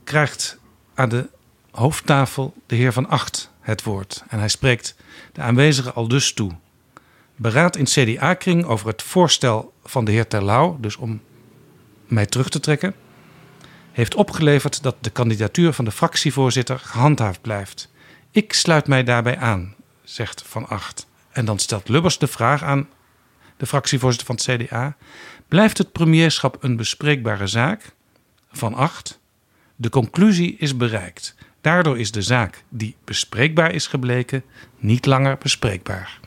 krijgt aan de hoofdtafel de heer Van Acht het woord. En hij spreekt de aanwezigen al dus toe. Beraad in CDA-kring over het voorstel van de heer Terlouw, dus om mij terug te trekken, heeft opgeleverd dat de kandidatuur van de fractievoorzitter gehandhaafd blijft. Ik sluit mij daarbij aan, zegt Van Acht. En dan stelt Lubbers de vraag aan de fractievoorzitter van het CDA: blijft het premierschap een bespreekbare zaak? Van Acht. De conclusie is bereikt. Daardoor is de zaak die bespreekbaar is gebleken niet langer bespreekbaar.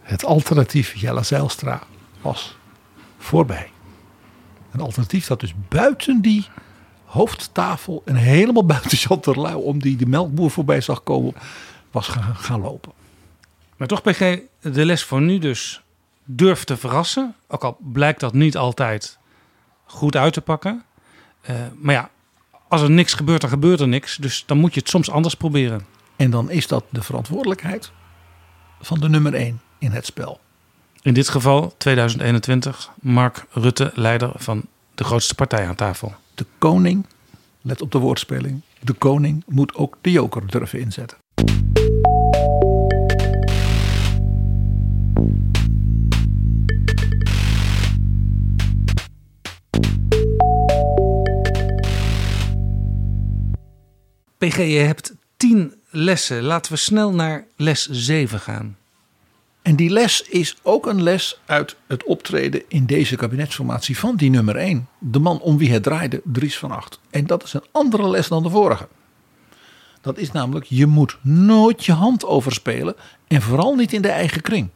Het alternatief Jelle Zijlstra was voorbij. Een alternatief dat dus buiten die hoofdtafel en helemaal buiten Jan Terlouw, om die de melkboer voorbij zag komen, was gaan, gaan lopen. Maar toch, PG, de les voor nu dus durf te verrassen. Ook al blijkt dat niet altijd goed uit te pakken. Eh, maar ja, als er niks gebeurt, dan gebeurt er niks. Dus dan moet je het soms anders proberen. En dan is dat de verantwoordelijkheid van de nummer 1 in het spel. In dit geval 2021, Mark Rutte, leider van de grootste partij aan tafel. De koning, let op de woordspeling, de koning moet ook de joker durven inzetten. PG, je hebt tien lessen. Laten we snel naar les 7 gaan. En die les is ook een les uit het optreden in deze kabinetsformatie van die nummer 1. De man om wie het draaide, Dries van Acht. En dat is een andere les dan de vorige. Dat is namelijk, je moet nooit je hand overspelen en vooral niet in de eigen kring.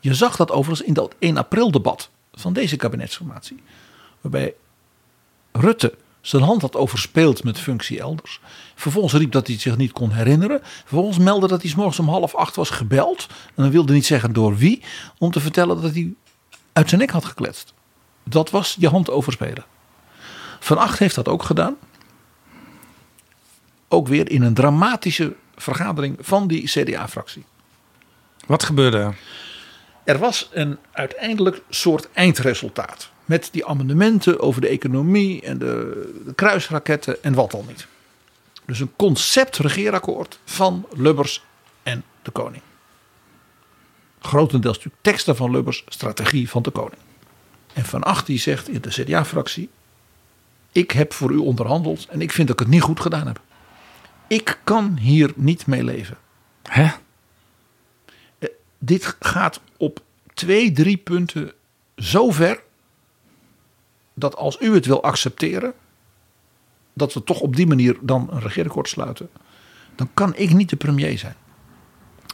Je zag dat overigens in dat 1 april debat van deze kabinetsformatie. Waarbij Rutte zijn hand had overspeeld met functie elders. Vervolgens riep dat hij het zich niet kon herinneren. Vervolgens meldde dat hij s morgens om half acht was gebeld. En dan wilde niet zeggen door wie. Om te vertellen dat hij uit zijn nek had gekletst. Dat was je hand overspelen. Van Acht heeft dat ook gedaan. Ook weer in een dramatische vergadering van die CDA-fractie. Wat gebeurde er? Er was een uiteindelijk soort eindresultaat. Met die amendementen over de economie en de, de kruisraketten en wat al niet. Dus een concept regeerakkoord van Lubbers en de koning. Grotendeels natuurlijk teksten van Lubbers, strategie van de koning. En Van Acht die zegt in de CDA-fractie... ik heb voor u onderhandeld en ik vind dat ik het niet goed gedaan heb. Ik kan hier niet mee leven. Hè? Eh, dit gaat op twee, drie punten zo ver dat als u het wil accepteren, dat we toch op die manier dan een regeerakkoord sluiten, dan kan ik niet de premier zijn.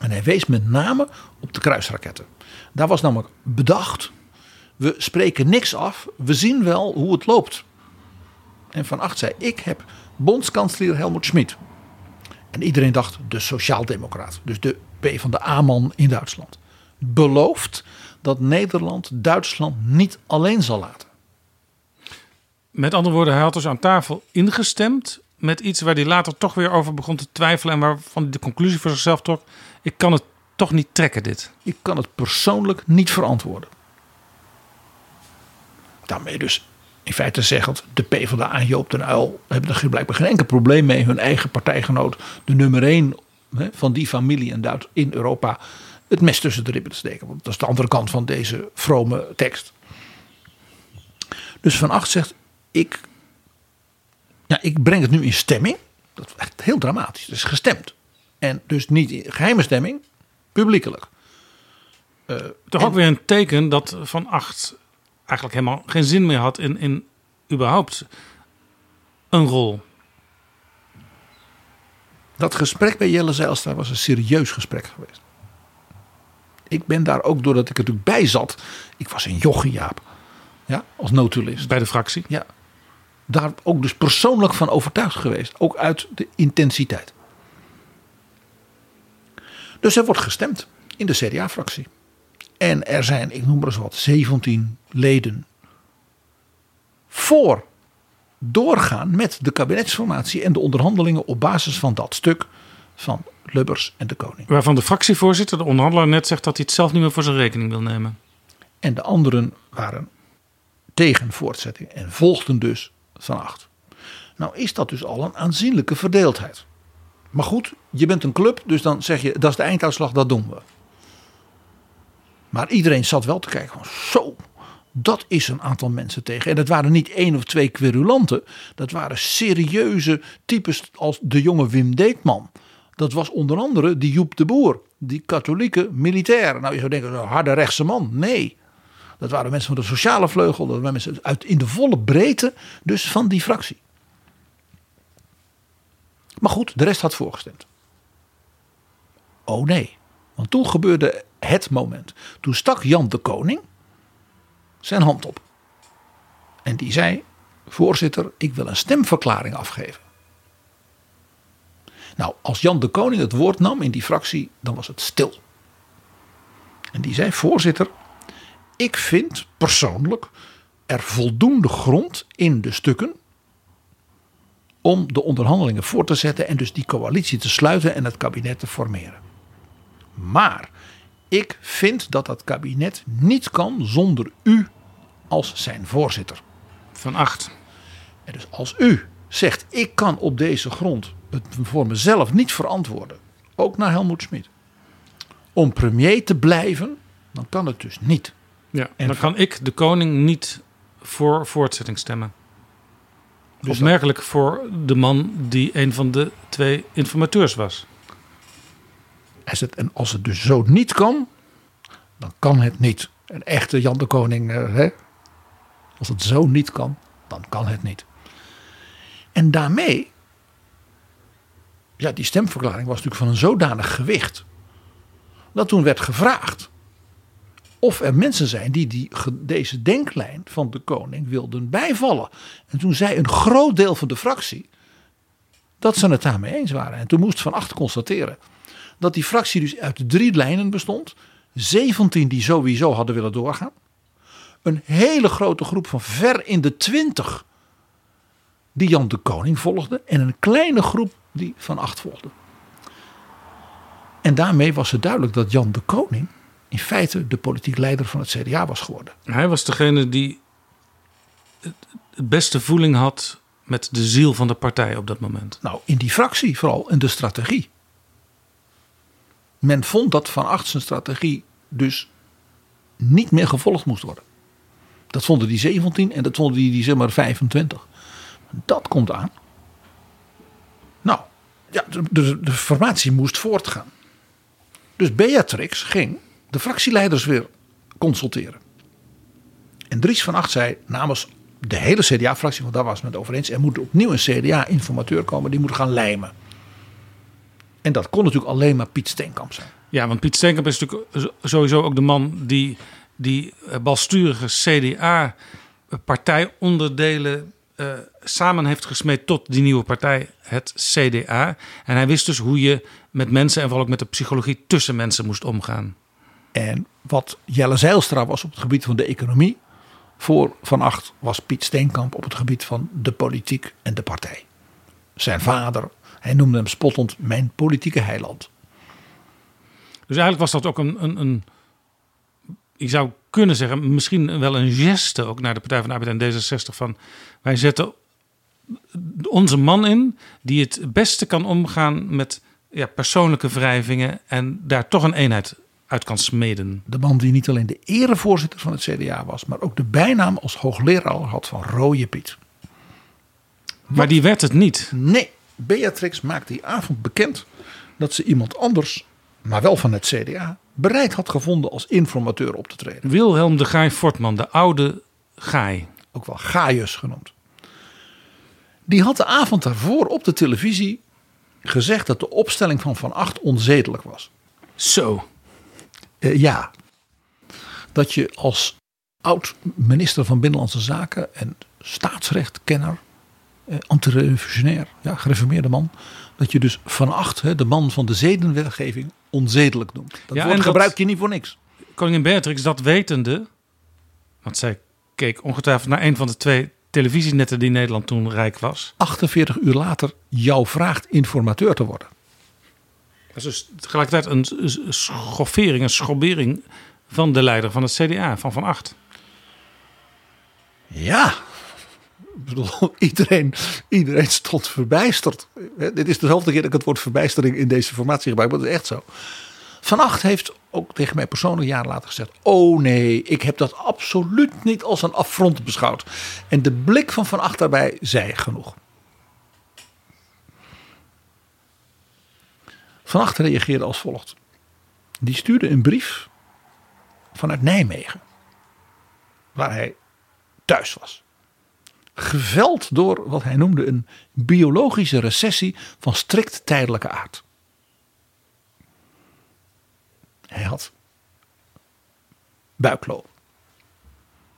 En hij wees met name op de kruisraketten. Daar was namelijk bedacht, we spreken niks af, we zien wel hoe het loopt. En Van Acht zei, ik heb bondskanselier Helmut Schmid. En iedereen dacht, de sociaaldemocraat, dus de P van de A-man in Duitsland. Belooft dat Nederland Duitsland niet alleen zal laten. Met andere woorden, hij had dus aan tafel ingestemd met iets waar hij later toch weer over begon te twijfelen en waarvan hij de conclusie voor zichzelf trok: ik kan het toch niet trekken dit. Ik kan het persoonlijk niet verantwoorden. Daarmee dus in feite zeggend, de PvdA en Joop den Uyl hebben er blijkbaar geen enkel probleem mee hun eigen partijgenoot, de nummer 1 van die familie in, Duits, in Europa, het mes tussen de ribben te steken. Want dat is de andere kant van deze vrome tekst. Dus Van Acht zegt, ik, ja, ik breng het nu in stemming. Dat is echt heel dramatisch. Het is gestemd. En dus niet in geheime stemming, publiekelijk. Uh, Toch ook weer een teken dat Van Acht eigenlijk helemaal geen zin meer had in, in überhaupt een rol. Dat gesprek bij Jelle Zijlstra was een serieus gesprek geweest. Ik ben daar ook doordat ik er natuurlijk bij zat. Ik was een jochie Jaap. Ja, als notulist. Bij de fractie? Ja. Daar ook dus persoonlijk van overtuigd geweest. Ook uit de intensiteit. Dus er wordt gestemd in de CDA-fractie. En er zijn, ik noem maar eens wat, 17 leden voor doorgaan met de kabinetsformatie en de onderhandelingen op basis van dat stuk van Lubbers en de koning. Waarvan de fractievoorzitter, de onderhandelaar, net zegt dat hij het zelf niet meer voor zijn rekening wil nemen. En de anderen waren tegen voortzetting en volgden dus van acht. Nou is dat dus al een aanzienlijke verdeeldheid. Maar goed, je bent een club, dus dan zeg je dat is de einduitslag, dat doen we. Maar iedereen zat wel te kijken van zo, dat is een aantal mensen tegen. En dat waren niet één of twee querulanten. Dat waren serieuze types als de jonge Wim Deetman. Dat was onder andere die Joep de Boer, die katholieke militair. Nou, je zou denken, een harde rechtse man. Nee, dat waren mensen van de sociale vleugel. Dat waren mensen uit, in de volle breedte dus van die fractie. Maar goed, de rest had voorgestemd. Oh nee, want toen gebeurde het moment. Toen stak Jan de Koning zijn hand op. En die zei: Voorzitter, ik wil een stemverklaring afgeven. Nou, als Jan de Koning het woord nam in die fractie, dan was het stil. En die zei: Voorzitter, ik vind persoonlijk er voldoende grond in de stukken om de onderhandelingen voor te zetten en dus die coalitie te sluiten en het kabinet te formeren. Maar ik vind dat dat kabinet niet kan zonder u als zijn voorzitter. Van acht. En dus als u zegt: Ik kan op deze grond het voor mezelf niet verantwoorden, ook naar Helmoet Schmid, om premier te blijven, dan kan het dus niet. Ja, en dan kan ik de koning niet voor voortzetting stemmen. Dus Opmerkelijk voor de man die een van de twee informateurs was. En als het dus zo niet kan, dan kan het niet. Een echte Jan de Koning, eh, hè? als het zo niet kan, dan kan het niet. En daarmee, ja, die stemverklaring was natuurlijk van een zodanig gewicht. Dat toen werd gevraagd of er mensen zijn die, die deze denklijn van de koning wilden bijvallen. En toen zei een groot deel van de fractie dat ze het daarmee eens waren. En toen moest Van Acht constateren dat die fractie dus uit drie lijnen bestond. 17 die sowieso hadden willen doorgaan. Een hele grote groep van ver in de 20 die Jan de Koning volgde. En een kleine groep die Van Acht volgde. En daarmee was het duidelijk dat Jan de Koning in feite de politiek leider van het CDA was geworden. Hij was degene die het beste voeling had met de ziel van de partij op dat moment. Nou, in die fractie vooral, in de strategie. Men vond dat Van Acht zijn strategie dus niet meer gevolgd moest worden. Dat vonden die 17 en dat vonden die, die zeg maar 25. Dat komt aan. Nou, ja, de, de, de formatie moest voortgaan. Dus Beatrix ging de fractieleiders weer consulteren. En Dries van Acht zei namens de hele CDA-fractie, want daar was men het over eens, er moet opnieuw een CDA-informateur komen, die moet gaan lijmen. En dat kon natuurlijk alleen maar Piet Steenkamp zijn. Ja, want Piet Steenkamp is natuurlijk sowieso ook de man die die eh, balsturige CDA-partijonderdelen uh, eh, samen heeft gesmeed tot die nieuwe partij, het CDA. En hij wist dus hoe je met mensen en vooral ook met de psychologie tussen mensen moest omgaan. En wat Jelle Zeilstra was op het gebied van de economie, voor Van Acht was Piet Steenkamp op het gebied van de politiek en de partij. Zijn vader, hij noemde hem spottend mijn politieke heiland. Dus eigenlijk was dat ook een, een, een je zou kunnen zeggen, misschien wel een geste ook naar de Partij van de Arbeid en D66 van wij zetten onze man in die het beste kan omgaan met ja, persoonlijke wrijvingen en daar toch een eenheid uit kan smeden. De man die niet alleen de erevoorzitter van het CDA was, maar ook de bijnaam als hoogleraar had van Rode Piet. Maar die werd het niet. Nee, Beatrix maakte die avond bekend dat ze iemand anders, maar wel van het CDA, bereid had gevonden als informateur op te treden. Wilhelm de Gaai Fortman, de oude Gaai. Ook wel Gaius genoemd. Die had de avond daarvoor op de televisie gezegd dat de opstelling van Van Acht onzedelijk was. Zo. Uh, ja. Dat je als oud minister van Binnenlandse Zaken en staatsrechtkenner, eh, antirevolutionair, ja, gereformeerde man, dat je dus Van Acht, de man van de zedenwetgeving, onzedelijk noemt. Dat ja, woord gebruik je niet voor niks. Koningin Beatrix, dat wetende, want zij keek ongetwijfeld naar een van de twee televisienetten die Nederland toen rijk was. 48 uur later jou vraagt informateur te worden. Dus tegelijkertijd een schoffering, een schobbering van de leider van het CDA, van Van Acht. Ja, iedereen, iedereen stond verbijsterd. Dit is dezelfde keer dat ik het woord verbijstering in deze formatie gebruik, maar dat is echt zo. Van Acht heeft ook tegen mij persoonlijk jaren later gezegd: Oh nee, ik heb dat absoluut niet als een affront beschouwd. En de blik van Van Acht daarbij zei genoeg. Van Acht reageerde als volgt: Die stuurde een brief vanuit Nijmegen, waar hij thuis was geveld door wat hij noemde een biologische recessie van strikt tijdelijke aard. Hij had buikloop.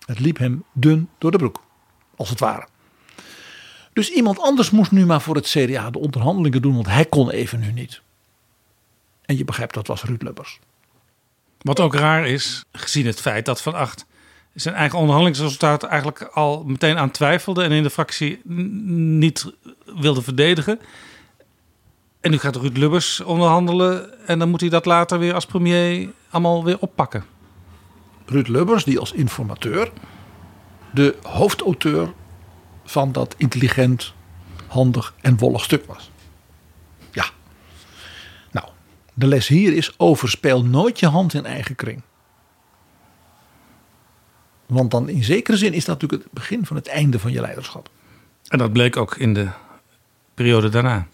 Het liep hem dun door de broek, als het ware. Dus iemand anders moest nu maar voor het CDA de onderhandelingen doen, want hij kon even nu niet. En je begrijpt, dat was Ruud Lubbers. Wat ook raar is, gezien het feit dat Van Acht zijn eigen onderhandelingsresultaat eigenlijk al meteen aan twijfelde en in de fractie niet wilde verdedigen. En nu gaat Ruud Lubbers onderhandelen en dan moet hij dat later weer als premier allemaal weer oppakken. Ruud Lubbers, die als informateur de hoofdauteur van dat intelligent handig en wollig stuk was. Ja. Nou, de les hier is overspeel nooit je hand in eigen kring. Want dan in zekere zin is dat natuurlijk het begin van het einde van je leiderschap. En dat bleek ook in de periode daarna.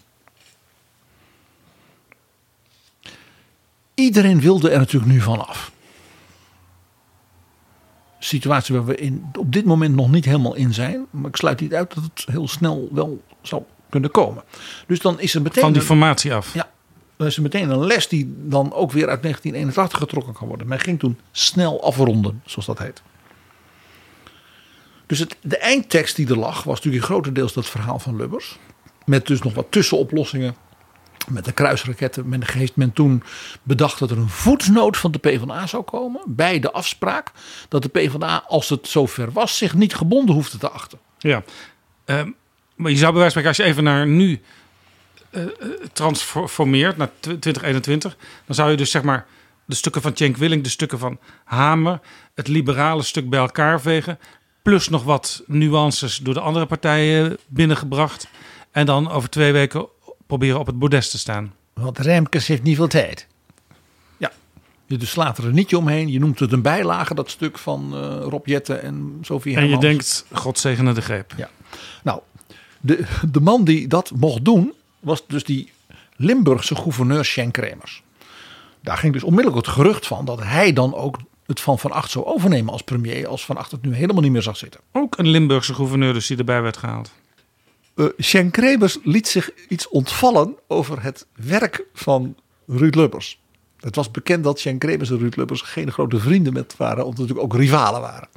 Iedereen wilde er natuurlijk nu van af. Situatie waar we in, op dit moment nog niet helemaal in zijn. Maar ik sluit niet uit dat het heel snel wel zou kunnen komen. Dus dan is er meteen. Van die formatie af. Ja, dan is meteen een les die dan ook weer uit 1981 getrokken kan worden. Men ging toen snel afronden, zoals dat heet. Dus het, de eindtekst die er lag was natuurlijk grotendeels dat verhaal van Lubbers. Met dus nog wat tussenoplossingen. Met de kruisraketten. Men heeft men toen bedacht dat er een voetnoot van de PvdA zou komen. Bij de afspraak dat de PvdA, als het zover was, zich niet gebonden hoefde te achten. Ja. Ehm, maar je zou bij wijze van als je even naar nu transformeert, naar tw- 2021, dan zou je dus zeg maar de stukken van Cenk Willing, de stukken van Hamer, het liberale stuk bij elkaar vegen, plus nog wat nuances door de andere partijen binnengebracht, en dan over twee weken proberen op het bordes te staan. Want Remkes heeft niet veel tijd. Ja, je dus slaat er een nietje omheen. Je noemt het een bijlage, dat stuk van eh Rob Jetten en Sophie En je Hermans. denkt, God zegene de greep. Ja. Nou, de, de man die dat mocht doen, was dus die Limburgse gouverneur Schenk Kremers. Daar ging dus onmiddellijk het gerucht van dat hij dan ook het van Van Acht zou overnemen als premier. Als Van Acht het nu helemaal niet meer zag zitten. Ook een Limburgse gouverneur dus die erbij werd gehaald. Eh Schenk Kremers liet zich iets ontvallen over het werk van Ruud Lubbers. Het was bekend dat Schenk Kremers en Ruud Lubbers geen grote vrienden met waren, omdat natuurlijk ook rivalen waren.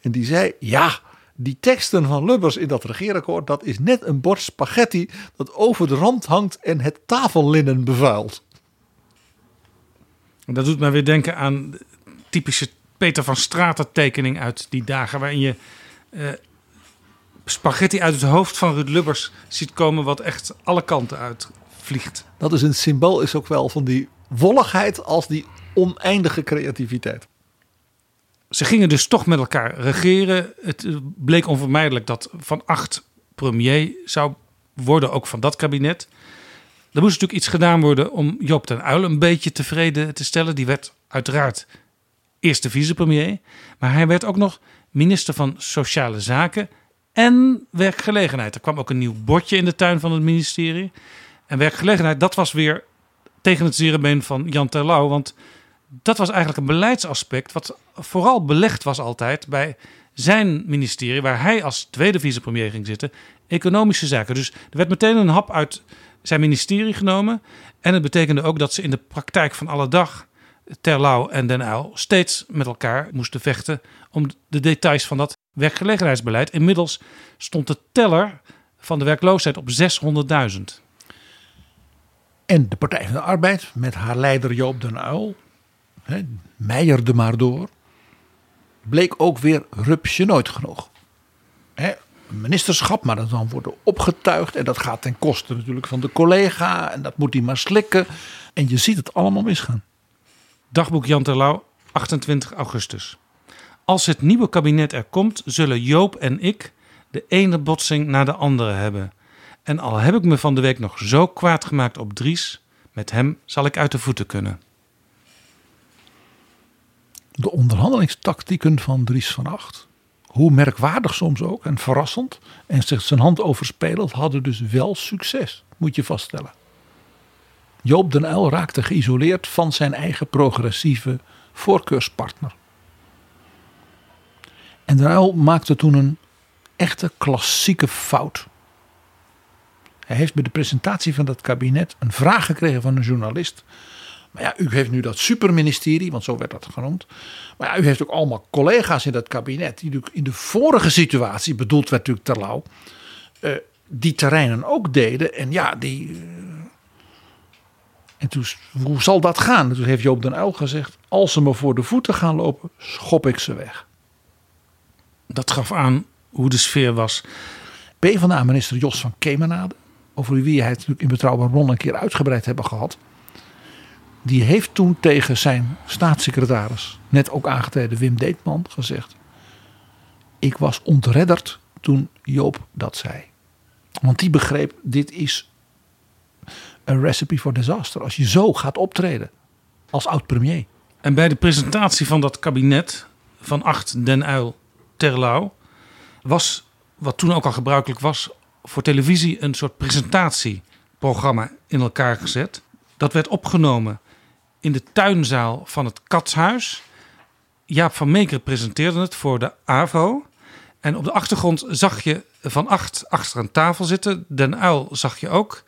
En die zei, ja, die teksten van Lubbers in dat regeerakkoord, dat is net een bord spaghetti dat over de rand hangt en het tafellinnen bevuilt. Dat doet mij weer denken aan de typische Peter van Straten tekening uit die dagen. Waarin je eh, spaghetti uit het hoofd van Ruud Lubbers ziet komen wat echt alle kanten uit vliegt. Dat is een symbool is ook wel van die wolligheid als die oneindige creativiteit. Ze gingen dus toch met elkaar regeren. Het eh, bleek onvermijdelijk dat Van Acht premier zou worden, ook van dat kabinet. Er moest natuurlijk iets gedaan worden om Joop ten Uyl een beetje tevreden te stellen. Die werd uiteraard eerste vicepremier. Maar hij werd ook nog minister van Sociale Zaken en Werkgelegenheid. Er kwam ook een nieuw bordje in de tuin van het ministerie. En werkgelegenheid, dat was weer tegen het zere been van Jan Terlouw. Want dat was eigenlijk een beleidsaspect wat vooral belegd was altijd bij zijn ministerie, waar hij als tweede vicepremier ging zitten, economische zaken. Dus er werd meteen een hap uit zijn ministerie genomen. En het betekende ook dat ze in de praktijk van alle dag, Terlouw en Den Uyl, steeds met elkaar moesten vechten om de details van dat werkgelegenheidsbeleid. Inmiddels stond de teller van de werkloosheid op 600.000. En de Partij van de Arbeid met haar leider Joop den Uyl, meijerde maar door, bleek ook weer rupsje nooit genoeg. Een ministerschap, maar dat dan worden opgetuigd en dat gaat ten koste natuurlijk van de collega en dat moet hij maar slikken. En je ziet het allemaal misgaan. Dagboek Jan Terlouw, 28 augustus. Als het nieuwe kabinet er komt, zullen Joop en ik de ene botsing na de andere hebben. En al heb ik me van de week nog zo kwaad gemaakt op Dries, met hem zal ik uit de voeten kunnen. De onderhandelingstactieken van Dries van Acht, hoe merkwaardig soms ook en verrassend en zich zijn hand overspelend, hadden dus wel succes, moet je vaststellen. Joop den Uyl raakte geïsoleerd van zijn eigen progressieve voorkeurspartner. En den Uyl maakte toen een echte klassieke fout. Hij heeft bij de presentatie van dat kabinet een vraag gekregen van een journalist. Maar ja, u heeft nu dat superministerie, want zo werd dat genoemd. Maar ja, u heeft ook allemaal collega's in dat kabinet. die natuurlijk in de vorige situatie, bedoeld werd natuurlijk Terlouw. eh, die terreinen ook deden. En ja, die. eh, en toen, hoe zal dat gaan? En toen heeft Joop den Uyl gezegd: als ze me voor de voeten gaan lopen, schop ik ze weg. Dat gaf aan hoe de sfeer was. PvdA-minister Jos van Kemenade, over wie hij het natuurlijk in Betrouwbaar Bron een keer uitgebreid hebben gehad. Die heeft toen tegen zijn staatssecretaris, net ook aangetreden Wim Deetman, gezegd: Ik was ontredderd toen Joop dat zei. Want die begreep, dit is een recipe for disaster. Als je zo gaat optreden als oud-premier. En bij de presentatie van dat kabinet van 8 Den Uil Terlouw was, wat toen ook al gebruikelijk was, voor televisie een soort presentatieprogramma in elkaar gezet. Dat werd opgenomen in de tuinzaal van het Katshuis. Jaap van Meeker presenteerde het voor de AVRO. En op de achtergrond zag je Van Acht achter een tafel zitten. Den Uil zag je ook.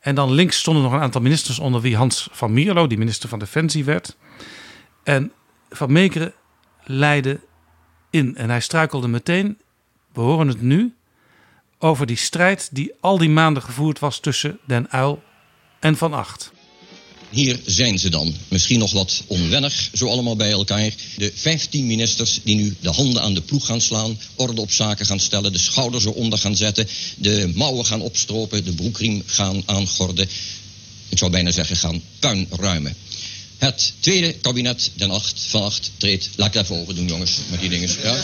En dan links stonden nog een aantal ministers onder wie Hans van Mierlo, die minister van Defensie werd. En Van Meekeren leidde in en hij struikelde meteen, we horen het nu, over die strijd die al die maanden gevoerd was tussen Den Uil en Van Acht. Hier zijn ze dan. Misschien nog wat onwennig, zo allemaal bij elkaar. De 15 ministers die nu de handen aan de ploeg gaan slaan, orde op zaken gaan stellen, de schouders eronder gaan zetten, de mouwen gaan opstropen, de broekriem gaan aangorden. Ik zou bijna zeggen gaan puinruimen. Het tweede kabinet, Den 8 van 8, treedt. Laat ik even over doen, jongens, met die dingen. Ja?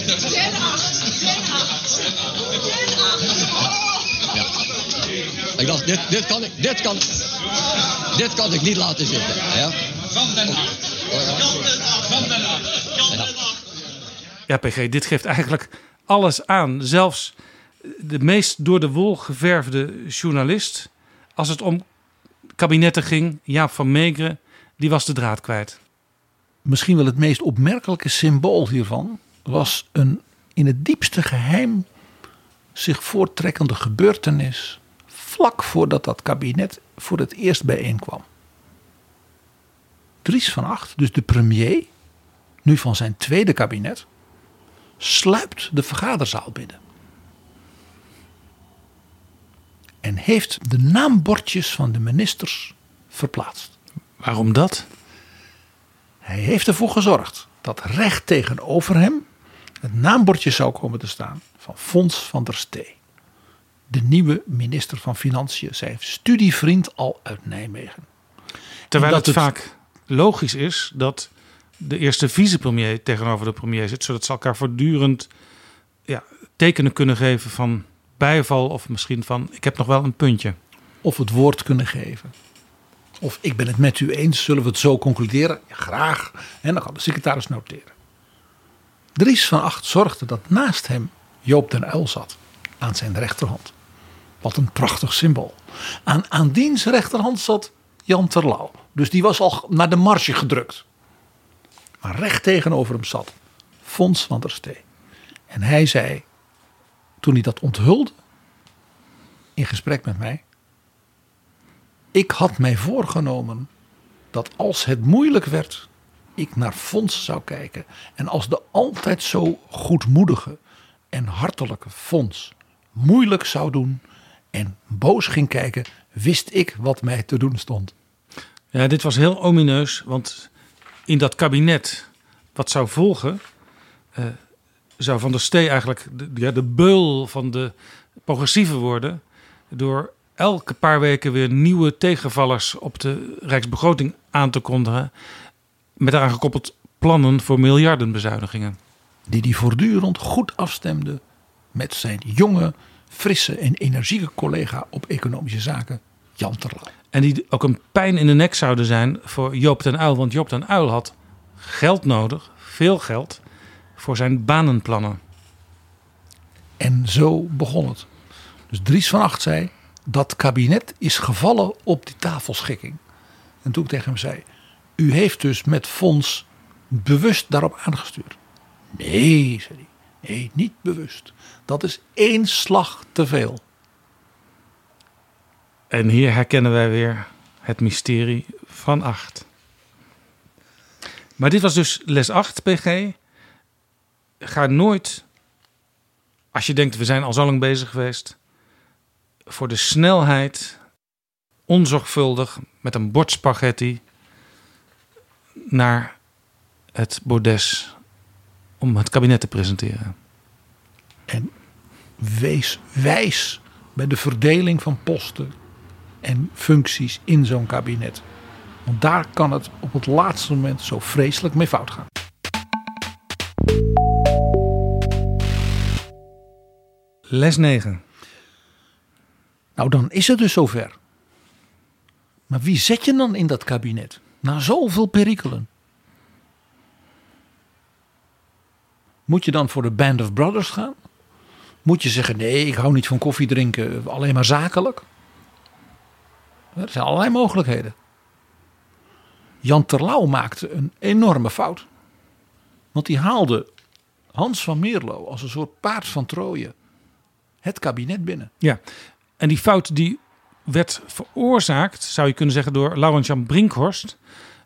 Ja. Ik dacht, dit, dit, kan ik, dit, kan, dit kan ik niet laten zitten. Ja? Van Den Ja, PG, dit geeft eigenlijk alles aan. Zelfs de meest door de wol geverfde journalist, als het om kabinetten ging, Jaap van Meegeren, die was de draad kwijt. Misschien wel het meest opmerkelijke symbool hiervan was een in het diepste geheim zich voorttrekkende gebeurtenis vlak voordat dat kabinet voor het eerst bijeenkwam. Dries van Acht, dus de premier, nu van zijn tweede kabinet, sluipt de vergaderzaal binnen. En heeft de naambordjes van de ministers verplaatst. Waarom dat? Hij heeft ervoor gezorgd dat recht tegenover hem het naambordje zou komen te staan van Fons van der Stee. De nieuwe minister van Financiën, zijn studievriend al uit Nijmegen. Terwijl het, het vaak logisch is dat de eerste vicepremier tegenover de premier zit, zodat ze elkaar voortdurend ja, tekenen kunnen geven van bijval of misschien van ik heb nog wel een puntje. Of het woord kunnen geven. Of ik ben het met u eens, zullen we het zo concluderen? Ja, graag. En dan kan de secretaris noteren. Dries van Acht zorgde dat naast hem Joop den Uil zat. Aan zijn rechterhand. Wat een prachtig symbool. Aan, aan diens rechterhand zat Jan Terlouw. Dus die was al naar de marge gedrukt. Maar recht tegenover hem zat Fons van der Stee. En hij zei, toen hij dat onthulde, in gesprek met mij. Ik had mij voorgenomen dat als het moeilijk werd, ik naar Fons zou kijken. En als de altijd zo goedmoedige en hartelijke Fons moeilijk zou doen en boos ging kijken, wist ik wat mij te doen stond. Ja, dit was heel omineus, want in dat kabinet wat zou volgen, uh, zou Van der Stee eigenlijk de, ja, de beul van de progressieve worden. Door elke paar weken weer nieuwe tegenvallers op de Rijksbegroting aan te kondigen. Met daaraan gekoppeld plannen voor miljardenbezuinigingen. Die hij voortdurend goed afstemde met zijn jonge, frisse en energieke collega op economische zaken, Jan Terlouw. En die ook een pijn in de nek zouden zijn voor Joop den Uil. Want Joop den Uil had geld nodig, veel geld, voor zijn banenplannen. En zo begon het. Dus Dries van Acht zei, dat kabinet is gevallen op die tafelschikking. En toen ik tegen hem zei, u heeft dus met fonds bewust daarop aangestuurd. Nee, zei hij. Nee, niet bewust. Dat is één slag te veel. En hier herkennen wij weer het mysterie van 8. Maar dit was dus les 8, PG. Ga nooit, als je denkt we zijn al zo lang bezig geweest, voor de snelheid, onzorgvuldig, met een bord spaghetti naar het bordes om het kabinet te presenteren. En wees wijs bij de verdeling van posten en functies in zo'n kabinet. Want daar kan het op het laatste moment zo vreselijk mee fout gaan. Les 9. Nou, dan is het dus zover. Maar wie zet je dan in dat kabinet? Na zoveel perikelen. Moet je dan voor de Band of Brothers gaan? Moet je zeggen: nee, ik hou niet van koffie drinken, alleen maar zakelijk? Er zijn allerlei mogelijkheden. Jan Terlouw maakte een enorme fout. Want die haalde Hans van Meerlo als een soort paard van Troje het kabinet binnen. Ja, en die fout die werd veroorzaakt, zou je kunnen zeggen, door Laurent-Jan Brinkhorst.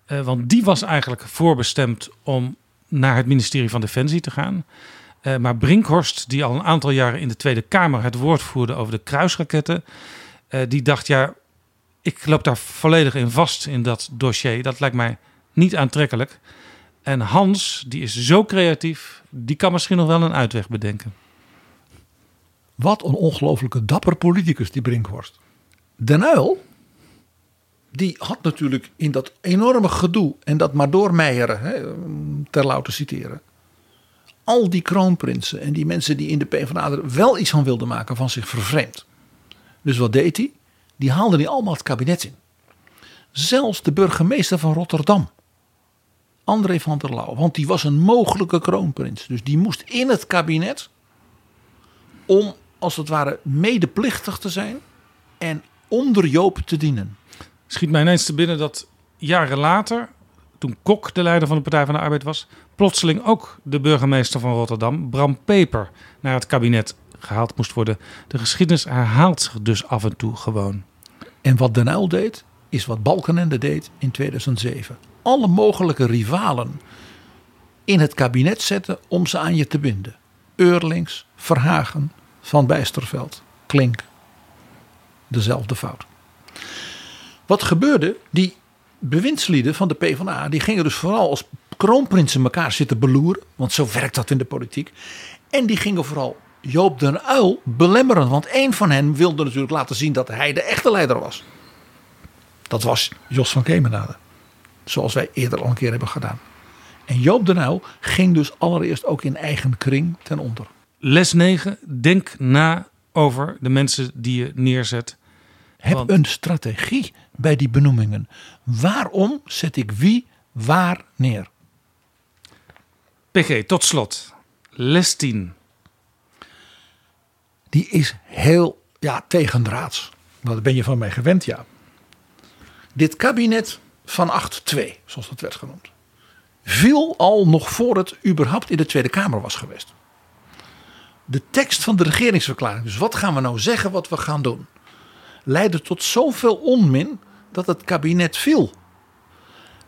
Uh, want die was eigenlijk voorbestemd om naar het ministerie van Defensie te gaan. Uh, maar Brinkhorst, die al een aantal jaren in de Tweede Kamer het woord voerde over de kruisraketten, uh, die dacht: ja, ik loop daar volledig in vast in dat dossier. Dat lijkt mij niet aantrekkelijk. En Hans, die is zo creatief, die kan misschien nog wel een uitweg bedenken. Wat een ongelooflijke dapper politicus, die Brinkhorst. Den Uyl, die had natuurlijk in dat enorme gedoe en dat maar doormeijeren, hè, ter te citeren. Al die kroonprinsen en die mensen die in de PvdA wel iets van wilden maken van zich vervreemd. Dus wat deed hij? Die haalde die allemaal het kabinet in. Zelfs de burgemeester van Rotterdam, André van der Lauw, want die was een mogelijke kroonprins. Dus die moest in het kabinet om als het ware medeplichtig te zijn en onder Joop te dienen. Schiet mij ineens te binnen dat jaren later, toen Kok de leider van de Partij van de Arbeid was, plotseling ook de burgemeester van Rotterdam, Bram Peper, naar het kabinet gehaald moest worden. De geschiedenis herhaalt zich dus af en toe gewoon. En wat Den Uyl deed, is wat Balkenende deed in 2007. Alle mogelijke rivalen in het kabinet zetten om ze aan je te binden. Eurlings, Verhagen, Van Bijsterveld, Klink. Dezelfde fout. Wat gebeurde? Die bewindslieden van de PvdA die gingen dus vooral als kroonprinsen elkaar zitten beloeren. Want zo werkt dat in de politiek. En die gingen vooral Joop den Uil belemmeren. Want één van hen wilde natuurlijk laten zien dat hij de echte leider was. Dat was Jos van Kemenade. Zoals wij eerder al een keer hebben gedaan. En Joop den Uyl ging dus allereerst ook in eigen kring ten onder. Les 9. Denk na over de mensen die je neerzet. Heb Want... een strategie bij die benoemingen. Waarom zet ik wie waar neer? PG, tot slot. Les 10. Die is heel ja, tegendraads. Wat ben je van mij gewend, ja. Dit kabinet van 8-2, zoals dat werd genoemd, viel al nog voor het überhaupt in de Tweede Kamer was geweest. De tekst van de regeringsverklaring, dus wat gaan we nou zeggen wat we gaan doen, leidde tot zoveel onmin dat het kabinet viel.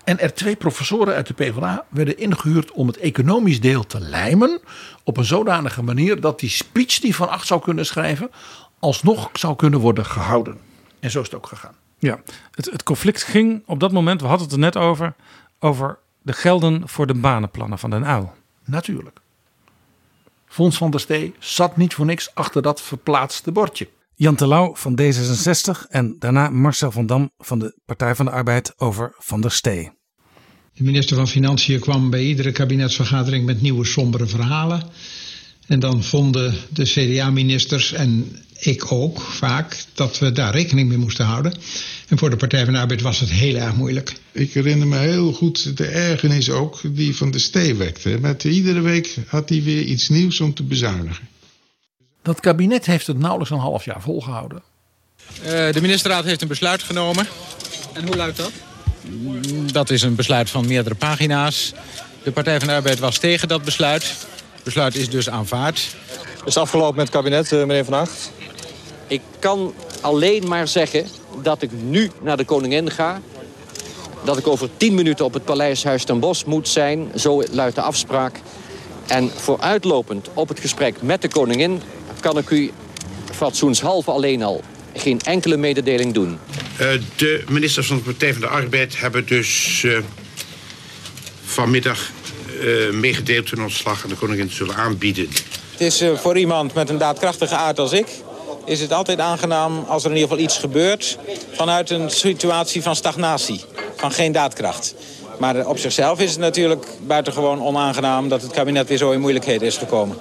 En er twee professoren uit de PvdA werden ingehuurd om het economisch deel te lijmen. Op een zodanige manier dat die speech die Van Acht zou kunnen schrijven. alsnog zou kunnen worden gehouden. En zo is het ook gegaan. Ja, het, het conflict ging op dat moment, we hadden het er net over. over de gelden voor de banenplannen van Den Uyl. Natuurlijk. Fons van der Stee zat niet voor niks achter dat verplaatste bordje. Jan Terlouw van D66 en daarna Marcel van Dam van de Partij van de Arbeid over Van der Stee. De minister van Financiën kwam bij iedere kabinetsvergadering met nieuwe sombere verhalen. En dan vonden de CDA-ministers en ik ook vaak dat we daar rekening mee moesten houden. En voor de Partij van de Arbeid was het heel erg moeilijk. Ik herinner me heel goed de ergernis ook die van de Stee wekte. Met iedere week had hij weer iets nieuws om te bezuinigen. Dat kabinet heeft het nauwelijks een half jaar volgehouden. Uh, de ministerraad heeft een besluit genomen. En hoe luidt dat? Dat is een besluit van meerdere pagina's. De Partij van de Arbeid was tegen dat besluit. Het besluit is dus aanvaard. Is het afgelopen met het kabinet, eh, meneer Van Acht? Ik kan alleen maar zeggen dat ik nu naar de koningin ga. Dat ik over tien minuten op het Paleishuis ten Bosch moet zijn. Zo luidt de afspraak. En vooruitlopend op het gesprek met de koningin... kan ik u fatsoenshalve alleen al geen enkele mededeling doen. Uh, de ministers van de Partij van de Arbeid hebben dus uh, vanmiddag uh, meegedeeld hun ontslag aan de koningin te zullen aanbieden. Het is voor iemand met een daadkrachtige aard als ik... is het altijd aangenaam als er in ieder geval iets gebeurt... vanuit een situatie van stagnatie, van geen daadkracht. Maar op zichzelf is het natuurlijk buitengewoon onaangenaam... dat het kabinet weer zo in moeilijkheden is gekomen.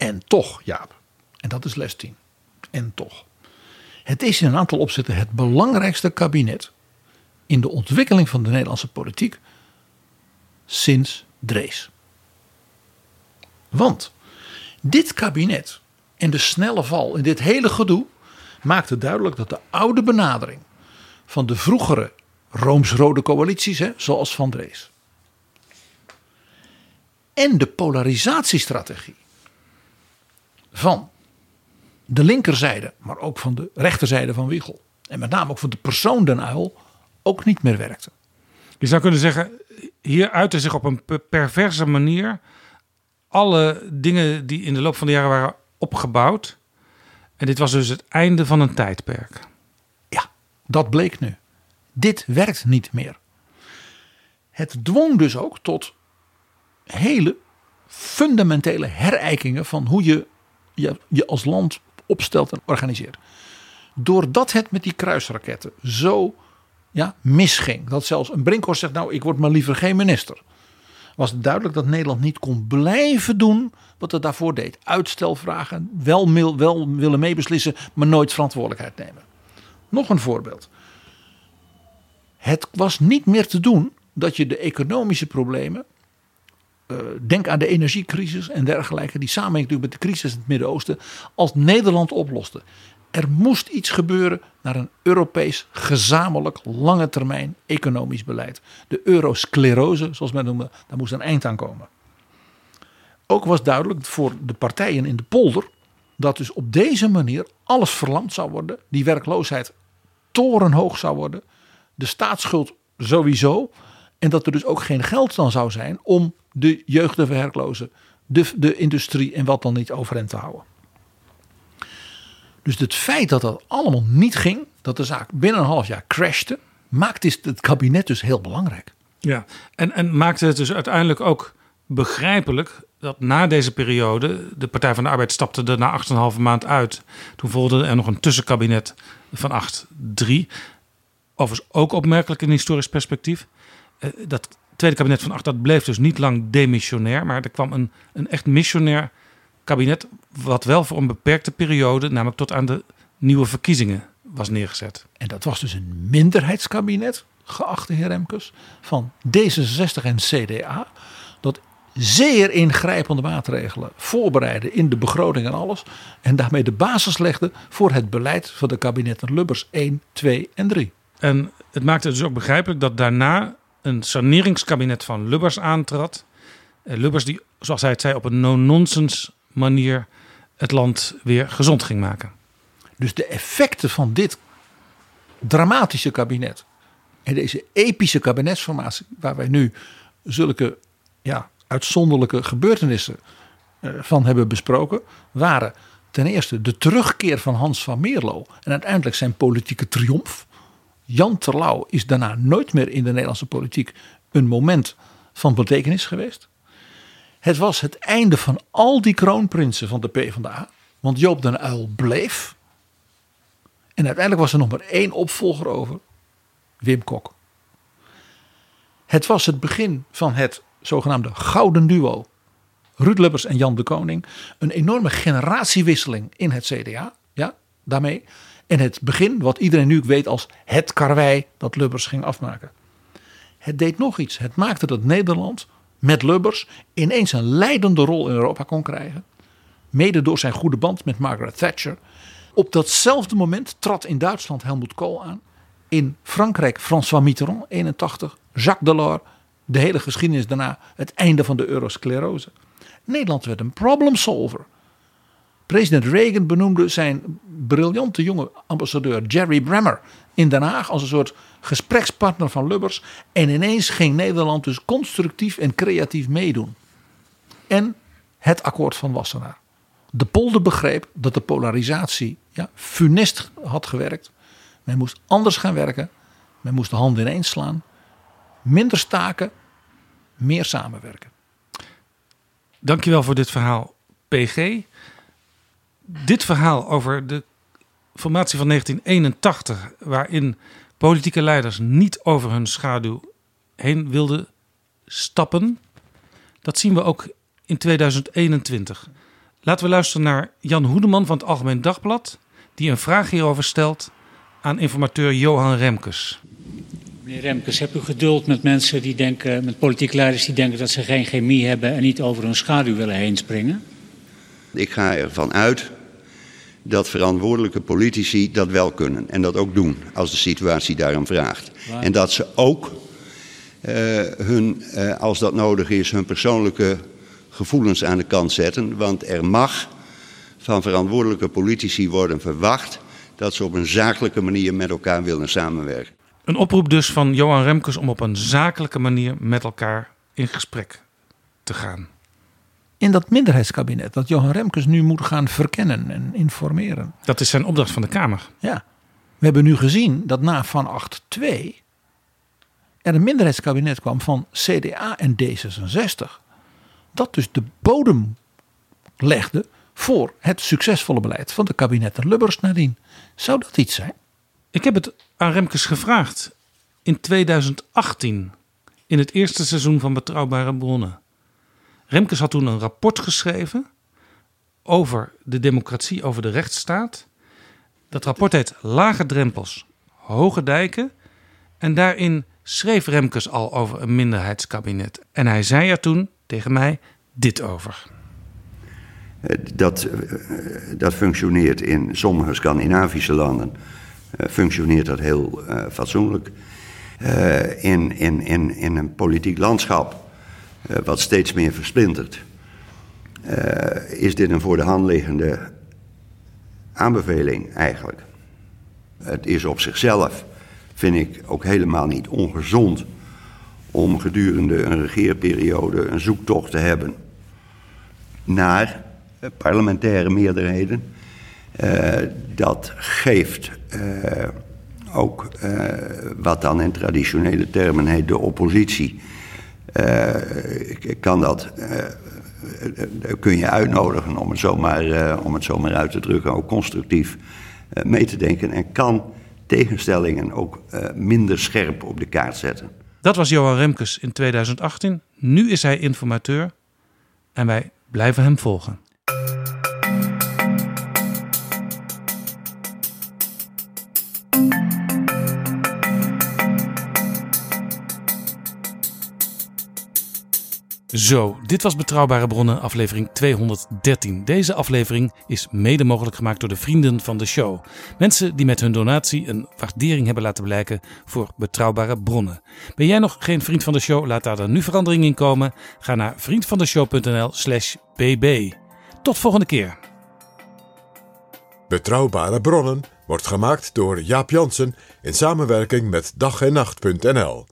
En toch, Jaap, en dat is les 10. En toch. Het is in een aantal opzetten het belangrijkste kabinet in de ontwikkeling van de Nederlandse politiek sinds Drees. Want dit kabinet en de snelle val in dit hele gedoe maakte duidelijk dat de oude benadering van de vroegere rooms-rode coalities, hè, zoals Van Drees, en de polarisatiestrategie van de linkerzijde, maar ook van de rechterzijde van Wiegel, en met name ook van de persoon Den Uyl, ook niet meer werkte. Je zou kunnen zeggen, hier uitte zich op een per- perverse manier alle dingen die in de loop van de jaren waren opgebouwd. En dit was dus het einde van een tijdperk. Dat bleek nu. Dit werkt niet meer. Het dwong dus ook tot hele fundamentele herijkingen van hoe je je, als land opstelt en organiseert. Doordat het met die kruisraketten zo ja, misging, dat zelfs een Brinkhorst zegt: Nou, ik word maar liever geen minister. Was duidelijk dat Nederland niet kon blijven doen wat het daarvoor deed: uitstel vragen, wel, wel willen meebeslissen, maar nooit verantwoordelijkheid nemen. Nog een voorbeeld. Het was niet meer te doen dat je de economische problemen. Eh, denk aan de energiecrisis en dergelijke. Die samenhing natuurlijk met de crisis in het Midden-Oosten. Als Nederland oploste. Er moest iets gebeuren naar een Europees gezamenlijk lange termijn economisch beleid. De eurosclerose, zoals men noemde, daar moest een eind aan komen. Ook was duidelijk voor de partijen in de polder dat dus op deze manier alles verlamd zou worden. Die werkloosheid torenhoog zou worden. De staatsschuld sowieso. En dat er dus ook geen geld dan zou zijn om de jeugdige werklozen, de, de industrie en wat dan niet overeind te houden. Dus het feit dat dat allemaal niet ging, dat de zaak binnen een half jaar crashte, maakt het kabinet dus heel belangrijk. Ja, en, en maakte het dus uiteindelijk ook begrijpelijk dat na deze periode de Partij van de Arbeid stapte er na 8,5 maand uit. Toen volgde er nog een tussenkabinet van 8-3. Overigens ook opmerkelijk in historisch perspectief. Eh, Dat tweede kabinet van 8 dat bleef dus niet lang demissionair, maar er kwam een, een echt missionair kabinet, wat wel voor een beperkte periode, namelijk tot aan de nieuwe verkiezingen, was neergezet. En dat was dus een minderheidskabinet, geachte heer Remkes, van D66 en CDA. Dat zeer ingrijpende maatregelen voorbereidde in de begroting en alles. En daarmee de basis legde voor het beleid van de kabinetten Lubbers 1, 2 en 3. En het maakte dus ook begrijpelijk dat daarna een saneringskabinet van Lubbers aantrad. Eh, Lubbers die, zoals hij het zei, op een no-nonsense manier het land weer gezond ging maken. Dus de effecten van dit dramatische kabinet en deze epische kabinetsformatie, waar wij nu zulke ja, uitzonderlijke gebeurtenissen eh, van hebben besproken, waren ten eerste de terugkeer van Hans van Meerlo en uiteindelijk zijn politieke triomf. Jan Terlouw is daarna nooit meer in de Nederlandse politiek een moment van betekenis geweest. Het was het einde van al die kroonprinsen van de PvdA. Want Joop den Uyl bleef. En uiteindelijk was er nog maar één opvolger over. Wim Kok. Het was het begin van het zogenaamde gouden duo. Ruud Lubbers en Jan de Koning. Een enorme generatiewisseling in het CDA. Ja, daarmee. En het begin, wat iedereen nu weet als het karwei dat Lubbers ging afmaken. Het deed nog iets. Het maakte dat Nederland met Lubbers ineens een leidende rol in Europa kon krijgen. Mede door zijn goede band met Margaret Thatcher. Op datzelfde moment trad in Duitsland Helmut Kohl aan. In Frankrijk François Mitterrand, 81. Jacques Delors. De hele geschiedenis daarna het einde van de eurosclerose. Nederland werd een problem solver. President Reagan benoemde zijn briljante jonge ambassadeur Jerry Bremer in Den Haag als een soort gesprekspartner van Lubbers. En ineens ging Nederland dus constructief en creatief meedoen. En het akkoord van Wassenaar. De polder begreep dat de polarisatie ja, funest had gewerkt. Men moest anders gaan werken. Men moest de handen ineens slaan. Minder staken, meer samenwerken. Dankjewel voor dit verhaal, PG. Dit verhaal over de formatie van 1981, waarin politieke leiders niet over hun schaduw heen wilden stappen, dat zien we ook in 2021. Laten we luisteren naar Jan Hoedeman van het Algemeen Dagblad, die een vraag hierover stelt aan informateur Johan Remkes. Meneer Remkes, hebt u geduld met mensen die denken, met politieke leiders die denken dat ze geen chemie hebben en niet over hun schaduw willen heen springen? Ik ga ervan uit dat verantwoordelijke politici dat wel kunnen en dat ook doen als de situatie daarom vraagt. Waar? En dat ze ook uh, hun, uh, als dat nodig is, hun persoonlijke gevoelens aan de kant zetten. Want er mag van verantwoordelijke politici worden verwacht dat ze op een zakelijke manier met elkaar willen samenwerken. Een oproep dus van Johan Remkes om op een zakelijke manier met elkaar in gesprek te gaan. In dat minderheidskabinet dat Johan Remkes nu moet gaan verkennen en informeren. Dat is zijn opdracht van de Kamer. Ja. We hebben nu gezien dat na Van 8-2 er een minderheidskabinet kwam van CDA en D66. Dat dus de bodem legde voor het succesvolle beleid van de kabinetten Lubbers nadien. Zou dat iets zijn? Ik heb het aan Remkes gevraagd in 2018, in het eerste seizoen van Betrouwbare Bronnen. Remkes had toen een rapport geschreven over de democratie, over de rechtsstaat. Dat rapport heet Lage Drempels, Hoge Dijken. En daarin schreef Remkes al over een minderheidskabinet. En hij zei er toen tegen mij dit over. Dat, dat functioneert in sommige Scandinavische landen. Functioneert dat heel uh, fatsoenlijk. In, in, in, in een politiek landschap wat steeds meer versplintert, is dit een voor de hand liggende aanbeveling eigenlijk. Het is op zichzelf, vind ik, ook helemaal niet ongezond om gedurende een regeerperiode een zoektocht te hebben naar parlementaire meerderheden. Dat geeft ook wat dan in traditionele termen heet de oppositie. Kan dat, kun je uitnodigen om het zomaar, om het zomaar uit te drukken, ook constructief mee te denken. En kan tegenstellingen ook minder scherp op de kaart zetten. Dat was Johan Remkes in 2018. Nu is hij informateur en wij blijven hem volgen. Zo, dit was Betrouwbare Bronnen, aflevering 213. Deze aflevering is mede mogelijk gemaakt door de vrienden van de show. Mensen die met hun donatie een waardering hebben laten blijken voor Betrouwbare Bronnen. Ben jij nog geen vriend van de show? Laat daar dan nu verandering in komen. Ga naar vriendvandeshow.nl/slash bb. Tot volgende keer. Betrouwbare Bronnen wordt gemaakt door Jaap Jansen in samenwerking met dag en nacht.nl.